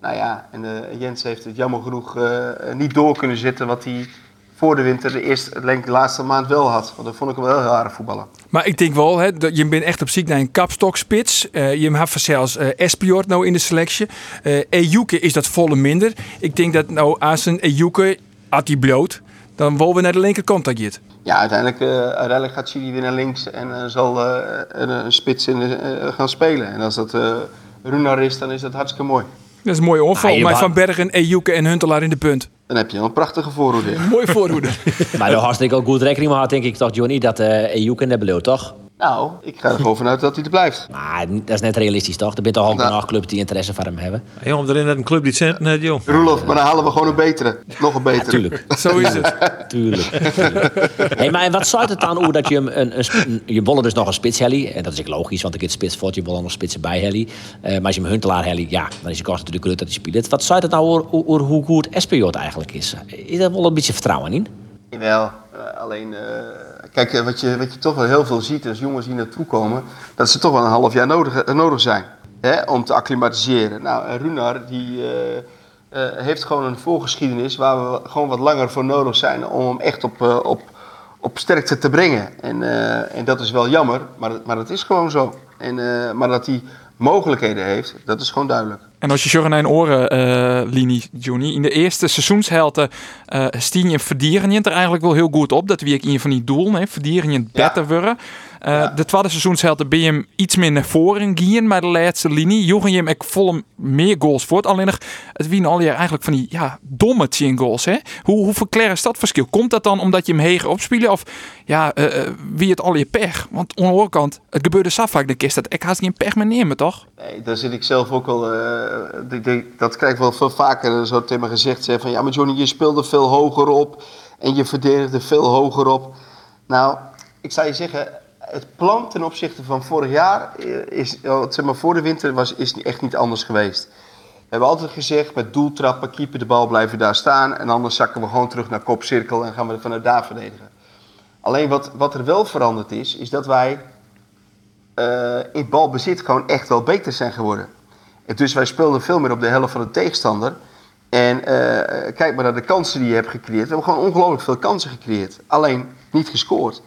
[SPEAKER 5] Nou ja, en eh, Jens heeft het jammer genoeg eh, niet door kunnen zetten wat hij voor de winter de, eerste, de laatste maand wel had. Want dat vond ik wel heel aardig voetballen.
[SPEAKER 3] Maar ik denk wel, hè, dat je bent echt op zoek naar een kapstokspits. Eh je hebt zelfs eh Espiort nou in de selectie. Eh Ejuke is dat volle minder. Ik denk dat nou als een Ejuke, had die bloot, dan willen we naar de linkerkant dat je het.
[SPEAKER 5] Ja, uiteindelijk, eh, uiteindelijk gaat Chili weer naar links en eh, zal eh, een, een spits in, de- eh, gaan spelen. En als dat eh, Runar is, dan is dat hartstikke mooi.
[SPEAKER 3] Dat is een mooie onval.
[SPEAKER 2] Ah, je
[SPEAKER 3] maar Van Bergen, Ejuke en Huntelaar in de punt.
[SPEAKER 5] Dan heb je een prachtige voorhoede.
[SPEAKER 3] Mooi voorhoede.
[SPEAKER 2] Maar daar had ik ook goed rekening mee gehad, denk ik toch, Johnny, dat uh, Ejuke net beleeuwd, toch?
[SPEAKER 5] Nou, ik ga er gewoon vanuit dat hij er blijft.
[SPEAKER 2] Maar dat is net realistisch, toch? Er bent toch ook
[SPEAKER 5] Nou.
[SPEAKER 2] nog clubs die interesse voor hem hebben.
[SPEAKER 1] Jongen, erin net een club die cent net, joh.
[SPEAKER 5] Roelof, maar dan halen we gewoon een betere. Nog een betere.
[SPEAKER 2] Tuurlijk.
[SPEAKER 3] Zo is het.
[SPEAKER 2] Tuurlijk. tuurlijk. hey, maar wat zou het dan hoe dat je hem een, een, een- je bollen dus nog een spits helly en dat is ook logisch, want ik het spits voor je bollen nog spitsen bij helly. Eh, maar als je hem huntelaar helly, ja, dan is je kost natuurlijk groot dat hij speelt. Wat zou het nou over, over hoe goed SPJ eigenlijk is? Is daar wel een beetje vertrouwen in?
[SPEAKER 5] Jawel, eh, alleen... eh, kijk, eh, wat je, wat je toch wel heel veel ziet als jongens die naartoe komen... dat ze toch wel een half jaar nodig, nodig zijn hè, om te acclimatiseren. Nou, Runar die, heeft gewoon een voorgeschiedenis... waar we gewoon wat langer voor nodig zijn om hem echt op, op, op sterkte te brengen. En, en dat is wel jammer, maar, maar het is gewoon zo. En, maar dat hij mogelijkheden heeft, dat is gewoon duidelijk.
[SPEAKER 6] En als je zo naar een oren eh linie, Johnny, in de eerste seizoenshelte eh stien je verdieren er eigenlijk wel heel goed op. Dat wie ik in van die doel, hè, verdieren je het beter worden. Eh,
[SPEAKER 5] Ja.
[SPEAKER 6] De tweede seizoenshelte ben je hem iets meer naar voren gaan, maar de laatste linie joegen je hem ik vol meer goals voor. Alleen nog, het wien al je eigenlijk van die ja, domme 10 goals. Hè? Hoe, hoe verklaar is dat verschil? Komt dat dan omdat je hem heger opspelen of ja, eh, eh, wie het al je pech? Want aan de andere kant, het gebeurde zo vaak de kist dat ik haast geen pech meer nemen, toch?
[SPEAKER 5] Nee, daar zit ik zelf ook ik denk, dat krijg ik wel veel vaker zo tegen me gezegd. Zeg, van ja, maar Johnny, je speelde veel hoger op. En je verdedigde veel hoger op. Nou, ik zou je zeggen, het plan ten opzichte van vorig jaar eh, is, eh, zeg maar, voor de winter was, is echt niet anders geweest. We hebben altijd gezegd, met doeltrappen, keeper de bal blijven daar staan. En anders zakken we gewoon terug naar kopcirkel en gaan we vanuit daar verdedigen. Alleen wat, wat er wel veranderd is, is dat wij eh, in balbezit gewoon echt wel beter zijn geworden. En dus wij speelden veel meer op de helft van de tegenstander. En kijk maar naar de kansen die je hebt gecreëerd. We hebben gewoon ongelooflijk veel kansen gecreëerd. Alleen niet gescoord.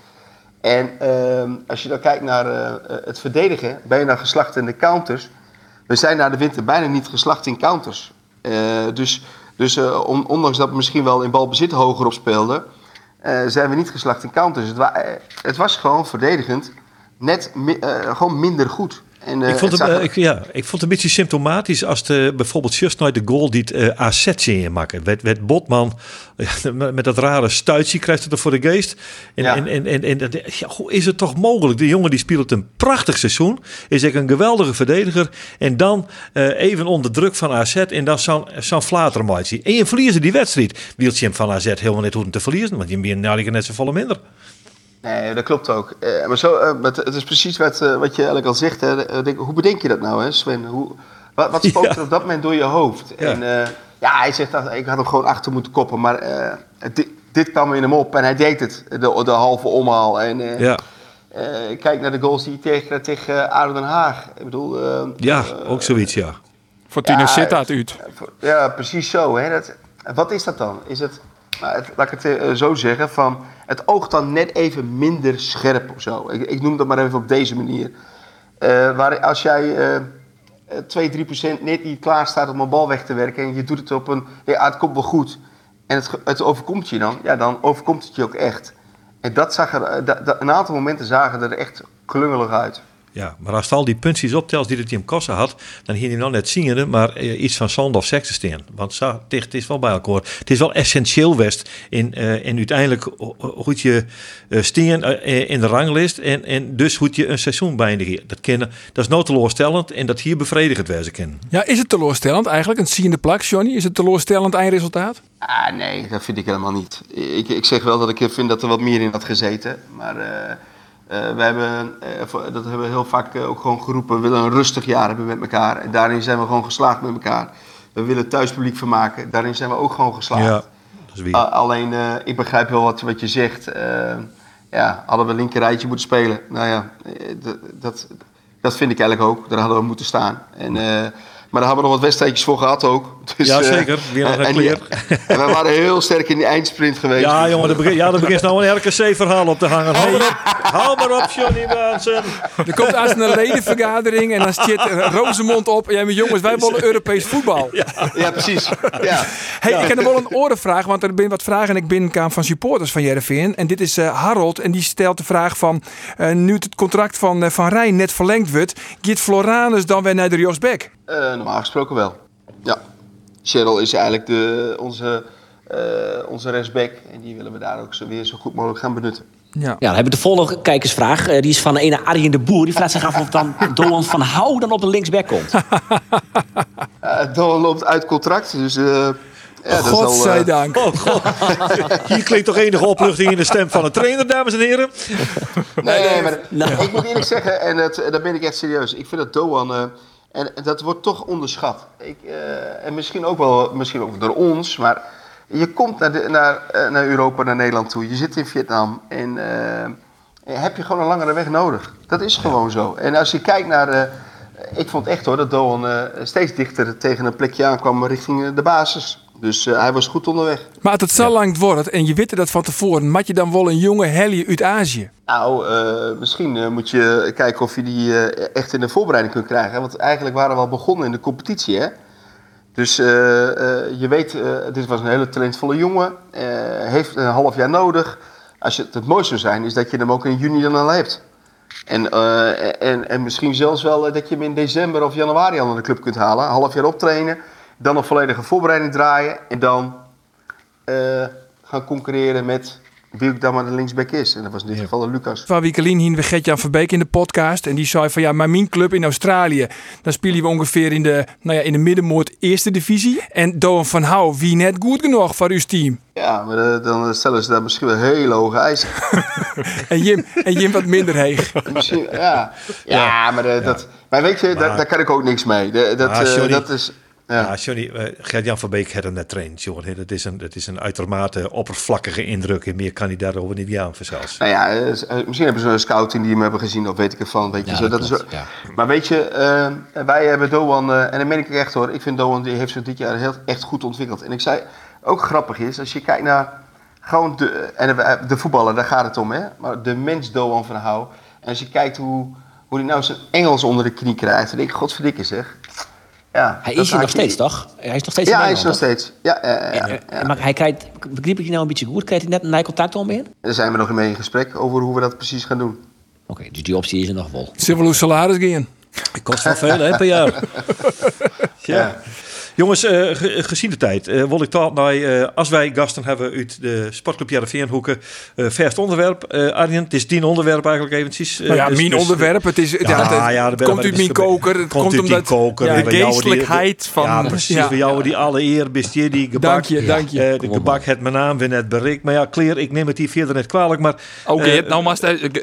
[SPEAKER 5] En ehm, als je dan kijkt naar eh, eh, het verdedigen, ben je dan geslacht in de counters. We zijn na de winter bijna niet geslacht in counters. Eh, dus dus on- ondanks dat we misschien wel in balbezit hoger op speelden, zijn we niet geslacht in counters. Het, het was gewoon verdedigend net gewoon minder goed. En, eh,
[SPEAKER 1] Ik vond,
[SPEAKER 5] het
[SPEAKER 1] eh,
[SPEAKER 5] er-
[SPEAKER 1] ik, ja, ik vond het een beetje symptomatisch als de, bijvoorbeeld just nooit de goal die het eh, AZ in maken. Werd, werd Botman met, dat rare stuitje krijgt het er voor de geest. En,
[SPEAKER 5] Ja.
[SPEAKER 1] en, en, en, en dat- ja, hoe is het toch mogelijk? De jongen die speelt een prachtig seizoen. Is echt een geweldige verdediger. En dan eh, even onder druk van AZ en dan zo'n zo'n flatermaatje. En je verliezen die wedstrijd. Wilt je hem van AZ helemaal niet hoeven te verliezen. Want je bent nou net zo volle minder.
[SPEAKER 5] Nee, dat klopt ook. Eh, maar zo, eh, het, het is precies wat, eh, wat je eigenlijk al zegt. Hè. Denk- hoe bedenk je dat nou, hè, Sven? Hoe, wat wat spookt
[SPEAKER 1] Ja.
[SPEAKER 5] er op dat moment door je hoofd?
[SPEAKER 1] Ja.
[SPEAKER 5] En, eh, ja, hij zegt dat ik had hem gewoon achter moeten koppen. Maar eh, dit, dit kwam in hem op en hij deed het. De, de halve omhaal. En, eh,
[SPEAKER 1] Ja,
[SPEAKER 5] eh, kijk naar de goals die hij tegen, tegen Den Haag. Ik bedoel... eh,
[SPEAKER 1] ja ook zoiets, ja.
[SPEAKER 6] Fortuna
[SPEAKER 5] Ja,
[SPEAKER 6] zit uit.
[SPEAKER 5] Ja, precies zo. Hè. Dat, wat is dat dan? Is het, het- laat ik het eh, zo zeggen, van het oogt dan net even minder scherp of zo. Ik, ik noem dat maar even op deze manier. Eh, waar als jij eh, eh, 2, 3 procent net niet klaar staat om een bal weg te werken en je doet het op een, ja, het komt wel goed en het, het overkomt je dan, ja, dan overkomt het je ook echt. En dat zag een aantal momenten zagen er echt klungelig uit.
[SPEAKER 1] Ja, maar als het al die puntjes optelt die het hem kosten had, dan hier hij nou net zingende, maar eh, iets van zand of seks te staan. Want zo, dicht is wel bij elkaar. Het is wel essentieel West in, eh in uiteindelijk ho- ho- hoe je eh steen in de ranglist en, en dus hoe je een seizoen beëindigen. Dat kennen, dat is nooit teleurstellend en dat hier bevredigend wezen kan.
[SPEAKER 3] Ja, is het teleurstellend eigenlijk? Een ziende plak, Johnny? Is het teleurstellend eindresultaat?
[SPEAKER 5] Ah, nee, dat vind ik helemaal niet. Ik, ik zeg wel dat ik vind dat er wat meer in had gezeten. Maar we hebben, eh, dat hebben we heel vaak eh, ook gewoon geroepen. We willen een rustig jaar hebben met elkaar. En daarin zijn we gewoon geslaagd met elkaar. We willen thuispubliek vermaken. Daarin zijn we ook gewoon geslaagd.
[SPEAKER 1] Ja, dat is weer.
[SPEAKER 5] Alleen, eh, ik begrijp wel wat, wat je zegt. Eh, ja, hadden we een linker rijtje moeten spelen? Nou ja, eh, dat, dat vind ik eigenlijk ook. Daar hadden we moeten staan. En, eh, maar daar hebben we nog wat wedstrijdjes voor gehad ook. Dus,
[SPEAKER 1] Ja,
[SPEAKER 5] eh,
[SPEAKER 1] zeker. Weer een
[SPEAKER 5] en,
[SPEAKER 1] clear.
[SPEAKER 5] en we waren heel sterk in die eindsprint geweest.
[SPEAKER 1] Ja, jongen, er begint, ja, er begint nou een RKC-verhaal op te hangen. Hey, hou maar op, Johnny.
[SPEAKER 3] Er komt als een ledenvergadering en dan zit Rosemond op. Ja, maar jongens, wij willen Europees voetbal.
[SPEAKER 5] Ja, precies. Ja.
[SPEAKER 3] Hey, ik heb nog wel een orenvraag, want er zijn wat vragen en ik binnenkwam van supporters van Jereveen. En dit is eh, Harold en die stelt de vraag van, eh, nu het contract van, eh, van Rijn net verlengd wordt, gaat Floranus dan weer naar de Josbeck?
[SPEAKER 5] Eh, normaal gesproken wel. Ja. Cheryl is eigenlijk de, onze, eh onze rechtsback. En die willen we daar ook zo weer zo goed mogelijk gaan benutten.
[SPEAKER 3] Ja.
[SPEAKER 2] Ja, dan hebben we de volgende kijkersvraag. Eh, die is van de ene Arjen de Boer. Die vraagt zich af of dan Doan van Hou dan op de linksback komt.
[SPEAKER 5] Uh, Doan loopt uit contract, dus... eh ja, al, eh,
[SPEAKER 3] Godzijdank.
[SPEAKER 1] Oh, god. Hier klinkt toch enige opluchting in de stem van een trainer, dames en heren.
[SPEAKER 5] Nee, nee, maar
[SPEAKER 2] Nou.
[SPEAKER 5] ik moet eerlijk zeggen, en dat, daar ben ik echt serieus. Ik vind dat Doan, eh, en dat wordt toch onderschat. Ik, eh, en misschien ook wel misschien ook door ons, maar je komt naar, de, naar, eh, naar Europa, naar Nederland toe. Je zit in Vietnam en eh, heb je gewoon een langere weg nodig. Dat is gewoon zo. En als je kijkt naar, eh, ik vond echt hoor, dat Doan eh, steeds dichter tegen een plekje aankwam richting de basis. Dus hij was goed onderweg.
[SPEAKER 3] Maar als het zo lang wordt en je weet dat van tevoren, maak je dan wel een jonge Helly uit Azië?
[SPEAKER 5] Nou, misschien moet je kijken of je die echt in de voorbereiding kunt krijgen. hè? Want eigenlijk waren we al begonnen in de competitie, hè? Dus eh, eh, je weet, eh, dit was een hele talentvolle jongen. heeft een half jaar nodig. Als je, het, mooiste zou zijn, is dat je hem ook in juni dan al hebt. En, en, en misschien zelfs wel dat je hem in december of januari al naar de club kunt halen. Half jaar optrainen. Dan een volledige voorbereiding draaien. En dan gaan concurreren met wie ook dan maar de linksback is. En dat was in dit geval de Lucas.
[SPEAKER 3] Van Wiekelien hien we Gert-Jan Verbeek in de podcast. En die zei van ja, maar mijn club in Australië, dan spelen we ongeveer in de, nou ja, in de middenmoot eerste divisie. En Doan van Hou, wie net goed genoeg voor uw team.
[SPEAKER 5] Ja, maar eh, dan stellen ze daar misschien wel hele hoge eisen.
[SPEAKER 3] En Jim, en Jim wat minder heeg.
[SPEAKER 5] misschien, ja. ja, maar, eh, Dat, maar weet je, daar, daar kan ik ook niks mee. De- dat,
[SPEAKER 1] Ah,
[SPEAKER 5] eh, dat is... Ja.
[SPEAKER 1] Ja, Johnny, eh, Gert-Jan van Beek had hem net trainen, jongen. Dat is een, dat is een uitermate oppervlakkige indruk. En meer kan hij daarover niet aan zelfs.
[SPEAKER 5] Nou ja, eh, eh, misschien hebben ze een scouting die hem hebben gezien, of weet ik ervan. Weet je,
[SPEAKER 2] Ja,
[SPEAKER 5] zo,
[SPEAKER 2] dat
[SPEAKER 5] is,
[SPEAKER 2] ja.
[SPEAKER 5] Maar weet je, eh, wij hebben Doan, eh, en dat meen ik echt hoor, ik vind Doan die heeft zich dit jaar heel, echt goed ontwikkeld. En ik zei, ook grappig is, als je kijkt naar gewoon de, en de, de voetballer, daar gaat het om hè, maar de mens Doan van Hou. En als je kijkt hoe, hoe hij nou zijn Engels onder de knie krijgt, dan denk ik, godverdikke zeg. Ja,
[SPEAKER 2] Hij is hier nog steeds, toch? Hij is nog steeds
[SPEAKER 5] Ja,
[SPEAKER 2] in
[SPEAKER 5] hij is nog steeds. Ja.
[SPEAKER 2] Eh, Maar hij krijgt, begreep ik je nou een beetje goed? Krijgt hij net een contact om in?
[SPEAKER 5] Daar zijn we nog mee in gesprek over hoe we dat precies gaan doen.
[SPEAKER 2] Oké, dus die optie is er nog wel.
[SPEAKER 3] Zullen we salaris gaan?
[SPEAKER 1] Het kost wel veel, hè, per jaar. ja. Jongens, eh, ge- gezien de tijd, eh wil ik toch naar, eh, als wij gasten hebben uit de sportclub Jarre hoeken, eh verst onderwerp. Eh Arjen, het is tien onderwerp eigenlijk eventjes. eh,
[SPEAKER 3] Nou ja,
[SPEAKER 1] dus-
[SPEAKER 3] mijn
[SPEAKER 1] dus-
[SPEAKER 3] onderwerp, het, is, ja, het,
[SPEAKER 1] Ja, ja,
[SPEAKER 3] het
[SPEAKER 1] de-
[SPEAKER 3] komt uit
[SPEAKER 1] dat
[SPEAKER 3] mijn
[SPEAKER 1] is-
[SPEAKER 3] koker. Het
[SPEAKER 1] komt
[SPEAKER 3] omdat...
[SPEAKER 1] koker.
[SPEAKER 6] De geestelijkheid van-
[SPEAKER 1] Ja, precies.
[SPEAKER 3] Ja.
[SPEAKER 1] Bij jou die alle eer, besteed die gebak.
[SPEAKER 3] Dank je, dank je.
[SPEAKER 1] Eh, de gebak het mijn naam weer net bereikt. Maar ja, Kleer, ik neem het hier verder net kwalijk. Maar
[SPEAKER 6] Oké,
[SPEAKER 1] eh,
[SPEAKER 6] nou maar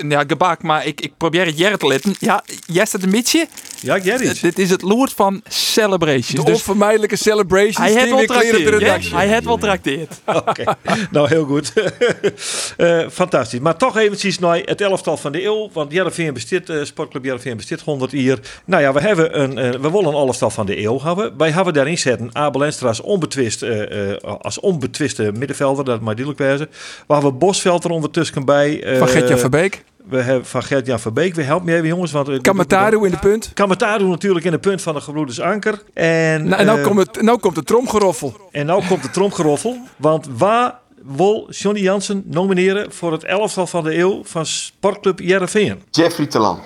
[SPEAKER 6] ja, gebak, maar ik, ik probeer het jaren te letten. Ja, jij staat een beetje.
[SPEAKER 1] Ja, Gerrit.
[SPEAKER 6] Dit is het loert van Celebrations.
[SPEAKER 3] De
[SPEAKER 6] Dus
[SPEAKER 3] onvermijdelijke celebrations.
[SPEAKER 6] hij heeft wel trakteerd. Hij heeft wel trakteerd.
[SPEAKER 1] Oké, nou heel goed. Eh, fantastisch. Maar toch eventjes naar het elftal van de eeuw. Want Jereveen bestaat, eh Sportclub Jereveen bestaat 100 jaar. Nou ja, we, hebben een, eh, we willen een elftal van de eeuw hebben. Wij hebben daarin zetten Abel Enstra als onbetwist, eh, eh, als onbetwiste middenvelder. Dat mag duidelijk wezen. We hebben Bosveld er ondertussen bij. eh,
[SPEAKER 3] Van Gertjan Verbeek.
[SPEAKER 1] We hebben van Gert-Jan Verbeek. We helpen me even jongens. Want, eh,
[SPEAKER 3] Kamataru in de punt.
[SPEAKER 1] Kamataru natuurlijk in de punt van de gebroeders Anker. En,
[SPEAKER 3] Nou, en nou,
[SPEAKER 1] eh,
[SPEAKER 3] komt het, nou komt het tromgeroffel.
[SPEAKER 1] en nou komt de tromgeroffel. Want waar wil Johnny Jansen nomineren voor het elftal van de eeuw van Sportclub Jereveen?
[SPEAKER 5] Jeffrey Telan.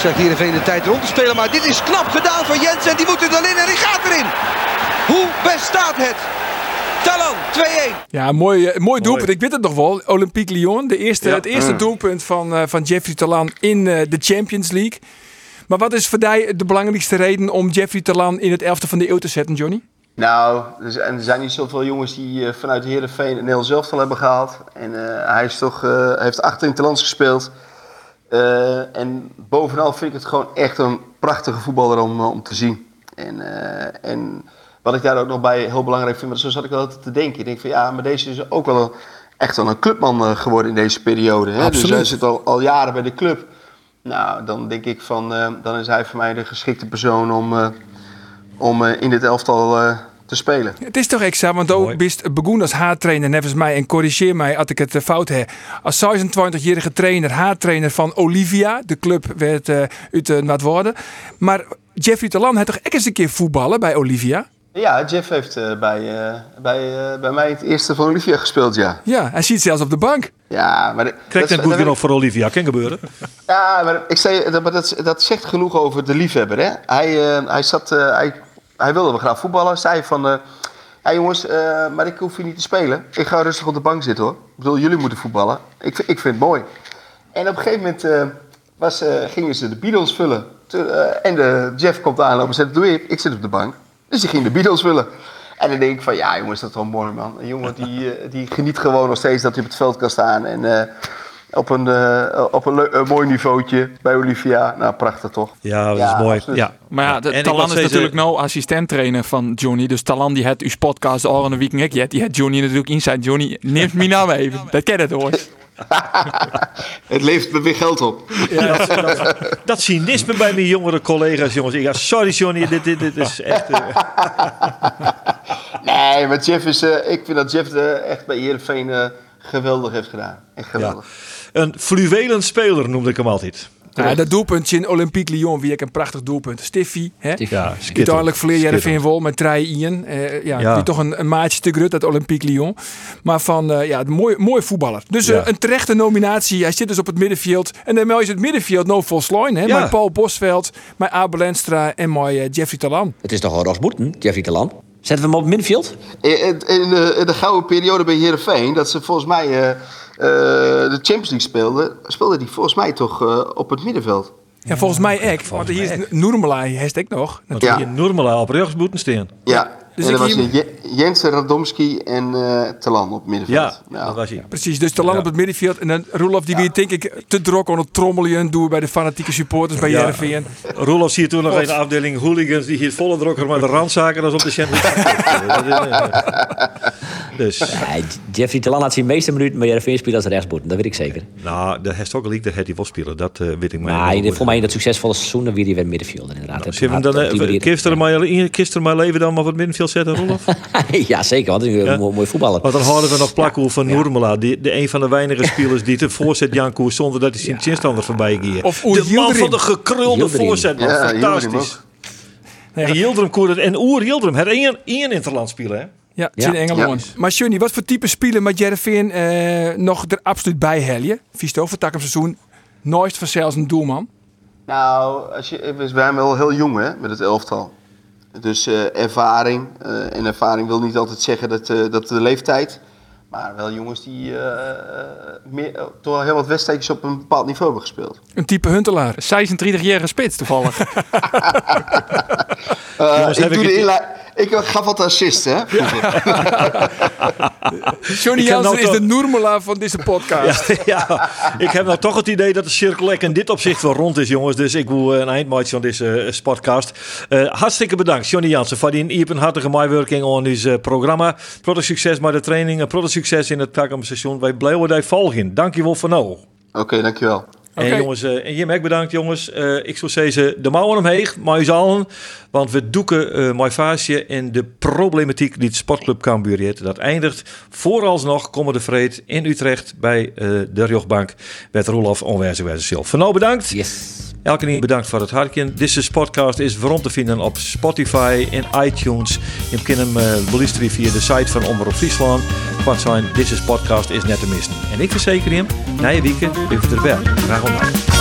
[SPEAKER 7] Krijgt Heerenveen de tijd rond te spelen. Maar dit is knap gedaan van Jensen. Die moet er dan in en die gaat erin. Hoe bestaat het? Talan, 2-1.
[SPEAKER 3] Ja, mooi, eh, mooi doelpunt. Ik weet het nog wel. Olympique Lyon. De eerste,
[SPEAKER 1] Ja.
[SPEAKER 3] Het eerste doelpunt van, eh, van Jeffrey Talan in eh, de Champions League. Maar wat is voor jou de belangrijkste reden om Jeffrey Talan in het elfte van de eeuw te zetten, Johnny?
[SPEAKER 5] Nou, er zijn, niet zoveel jongens die eh, vanuit Heerenveen een heel zelftal hebben gehaald. En eh, hij is toch, eh, heeft acht interlands gespeeld. Eh, en bovenal vind ik het gewoon echt een prachtige voetballer om, eh, om te zien. En, eh, en wat ik daar ook nog bij heel belangrijk vind, maar zo zat ik wel altijd te denken. Ik denk van ja, maar deze is ook wel een, echt wel een clubman geworden in deze periode. Hè? Dus hij zit al, al jaren bij de club. Nou, dan denk ik van, dan is hij voor mij de geschikte persoon om, om in dit elftal te spelen.
[SPEAKER 3] Het is toch extra, want ook bist begonnen als haartrainer, nevens mij, en corrigeer mij als ik het eh, fout heb. Als 26-jarige trainer, haartrainer van Olivia, de club werd eh, uit uh, het worden. Maar Jeffrey Talan had toch ook eens een keer voetballen bij Olivia?
[SPEAKER 5] Ja, Jeff heeft eh, bij, eh, bij, eh, bij mij het eerste van Olivia gespeeld, ja.
[SPEAKER 3] Ja, hij ziet zelfs op de bank.
[SPEAKER 5] Ja, maar...
[SPEAKER 1] Krijgt
[SPEAKER 5] dat
[SPEAKER 1] het
[SPEAKER 5] is-
[SPEAKER 1] boek
[SPEAKER 5] dat
[SPEAKER 1] weer voor Olivia. Kan gebeuren.
[SPEAKER 5] Ja, maar ik zei, dat, maar dat, dat zegt genoeg over de liefhebber. Hè? Hij, eh, hij, zat, eh, hij, hij wilde wel graag voetballen. Zei van, eh, ja jongens, eh, maar ik hoef hier niet te spelen. Ik ga rustig op de bank zitten hoor. Ik bedoel, jullie moeten voetballen. Ik, ik vind het mooi. En op een gegeven moment eh, was, gingen ze de bidons vullen. En de Jeff komt aanlopen en zegt, doe ik, ik zit op de bank. Dus die ging de bidons vullen. En dan denk ik van, ja jongens, dat is wel mooi man. Een jongen die, die geniet gewoon nog steeds dat hij op het veld kan staan. En op een, eh, op een, mooi niveautje bij Olivia. Nou, prachtig toch?
[SPEAKER 1] Ja, dat
[SPEAKER 5] Ja,
[SPEAKER 1] is mooi.
[SPEAKER 5] absoluut.
[SPEAKER 1] Ja.
[SPEAKER 6] Maar ja, de,
[SPEAKER 1] ik
[SPEAKER 6] Talan is
[SPEAKER 1] steeds,
[SPEAKER 6] natuurlijk
[SPEAKER 1] eh,
[SPEAKER 6] nou assistent-trainer van Johnny. Dus Talan die het uw podcast al een week niet. Die had Johnny natuurlijk inside. Johnny, neemt me nou even. Dat ken het hoor.
[SPEAKER 5] Het levert me weer geld op.
[SPEAKER 1] Ja, dat, dat, dat cynisme bij mijn jongere collega's, jongens. Ik ga, sorry Johnny, dit, dit, dit is echt... eh,
[SPEAKER 5] Nee, maar Jeff is... eh, ik vind dat Jeff eh, echt bij Heerenveen eh geweldig heeft gedaan. Echt geweldig.
[SPEAKER 1] Een fluwelend speler noemde ik hem altijd.
[SPEAKER 3] Ja, dat doelpuntje in Olympique Lyon, wie ik een prachtig doelpunt. Stiffy, hè?
[SPEAKER 1] Ja,
[SPEAKER 3] Uiteindelijk verleer jij er wol met Trij Ian. Eh, ja,
[SPEAKER 1] Ja.
[SPEAKER 3] Die toch een, een maatje te grut, dat Olympique Lyon. Maar van, eh, ja, een mooi, mooi voetballer. Dus eh, een terechte nominatie. Hij zit dus op het middenveld. En dan is het middenveld no volslijn, hè?
[SPEAKER 1] Ja.
[SPEAKER 3] Met Paul Bosveld, met Abel Enstra en eh, Jeffrey Talan.
[SPEAKER 2] Het is toch al Ross Boeten, Jeffrey Talan? Zetten we hem op het middenveld?
[SPEAKER 5] In, in, in de, in de gouden periode bij Heerenveen... dat ze volgens mij eh, eh, de Champions League speelden... speelde die volgens mij toch eh, op het middenveld.
[SPEAKER 3] Ja, volgens mij ook. Want hier is Noermelai, heeft ik nog.
[SPEAKER 1] Want
[SPEAKER 5] Ja.
[SPEAKER 1] die normaal op staan.
[SPEAKER 5] Ja,
[SPEAKER 3] dus
[SPEAKER 5] en dan was
[SPEAKER 3] hier-
[SPEAKER 5] je Jensen, Radomski en eh Talan op het middenveld.
[SPEAKER 1] Ja,
[SPEAKER 5] Nou,
[SPEAKER 1] dat was hij.
[SPEAKER 3] Precies, dus Talan
[SPEAKER 1] Ja.
[SPEAKER 3] op het middenveld. En dan Roelof, die weer denk ik te druk aan het trommelen doen bij de fanatieke supporters bij
[SPEAKER 1] Ja.
[SPEAKER 3] Heerenveen.
[SPEAKER 1] Roelof zie je toen nog een afdeling hooligans die hier volle drukker met de randzaken als op de Champions. Dat dus,
[SPEAKER 2] Nee, Jeffrey Talan had zijn meeste minuten bij Jereveen spelen als rechtsboeten. Dat weet ik zeker.
[SPEAKER 1] nou, de Hestok League, daar had hij wel spelen. Dat eh, weet ik maar.
[SPEAKER 2] Maar in, voor mij in dat succesvolle seizoen dan weer hij weer middenvelder inderdaad.
[SPEAKER 1] Hem dan,
[SPEAKER 2] die
[SPEAKER 1] er maar, in- er maar leven dan zetten,
[SPEAKER 2] ja, zeker. Want hij is een
[SPEAKER 1] Ja.
[SPEAKER 2] mooi, mooi voetballer.
[SPEAKER 1] Want dan houden we nog plakkoe van Noermela. Die, de een van de weinige spelers die te voorzet Jan Koers zonder dat hij zijn chinstander voorbij ging.
[SPEAKER 3] Of
[SPEAKER 1] de man van de gekrulde voorzet.
[SPEAKER 5] Ja,
[SPEAKER 1] Fantastisch.
[SPEAKER 5] ook.
[SPEAKER 1] En Yildirim. En Oer Yildirim. Het één, één interland spelen, hè?
[SPEAKER 3] Ja,
[SPEAKER 2] Ja.
[SPEAKER 3] zijn Engeland.
[SPEAKER 5] Ja.
[SPEAKER 3] Maar Johnny, wat voor type spelen met Jereveen eh nog er absoluut bij helje? Vies over tak seizoen. Nooit van zelfs een doelman.
[SPEAKER 5] Nou, als je, we zijn wel heel jong hè, met het elftal. Dus eh, ervaring. eh, en ervaring wil niet altijd zeggen dat, eh, dat de leeftijd. Maar wel jongens die eh, eh, meer, toch wel heel wat wedstrijdjes op een bepaald niveau hebben gespeeld.
[SPEAKER 3] Een type Huntelaar.
[SPEAKER 6] 26-jarige spits toevallig.
[SPEAKER 5] Eh,
[SPEAKER 1] Jongens,
[SPEAKER 5] ik,
[SPEAKER 1] heb
[SPEAKER 5] doe
[SPEAKER 1] ik
[SPEAKER 5] de ik gaf wat assist, hè?
[SPEAKER 3] Johnny Jansen
[SPEAKER 1] nou
[SPEAKER 3] is
[SPEAKER 1] toch-
[SPEAKER 3] de Noermela van deze podcast.
[SPEAKER 1] Ja, ja, ik heb nou toch het idee dat de cirkel in dit opzicht wel rond is, jongens. Dus ik wil eh, een eindmaatje van deze eh, podcast. Eh, hartstikke bedankt, Johnny Jansen, voor die iepenhartige meewerking aan dit eh, programma. Protte succes met de training en protte succes in het takamstation. Wij blijven daar volgen. Dankjewel voor nou.
[SPEAKER 5] Oké, dankjewel.
[SPEAKER 1] En
[SPEAKER 3] Oké.
[SPEAKER 1] jongens, eh, en Jim ook bedankt jongens. Eh, ik zou zeggen, de mouwen omheen, maar u allen. Want we doeken eh mijn vaasje in de problematiek die het sportclub Cambuur heeft. Dat eindigt vooralsnog komen de vreed in Utrecht bij eh, de Rjochtbank. Met Roelof Onwerze Van nou bedankt.
[SPEAKER 2] Yes.
[SPEAKER 1] Elke keer bedankt voor het hartje. Deze podcast is waarom te vinden op Spotify en iTunes. Je kunt hem uh, beluisteren via de site van Omroep Friesland. Wat zijn, deze podcast is net te missen. En ik verzeker hem, na je weekend, even erbij. Graag ontmoeten.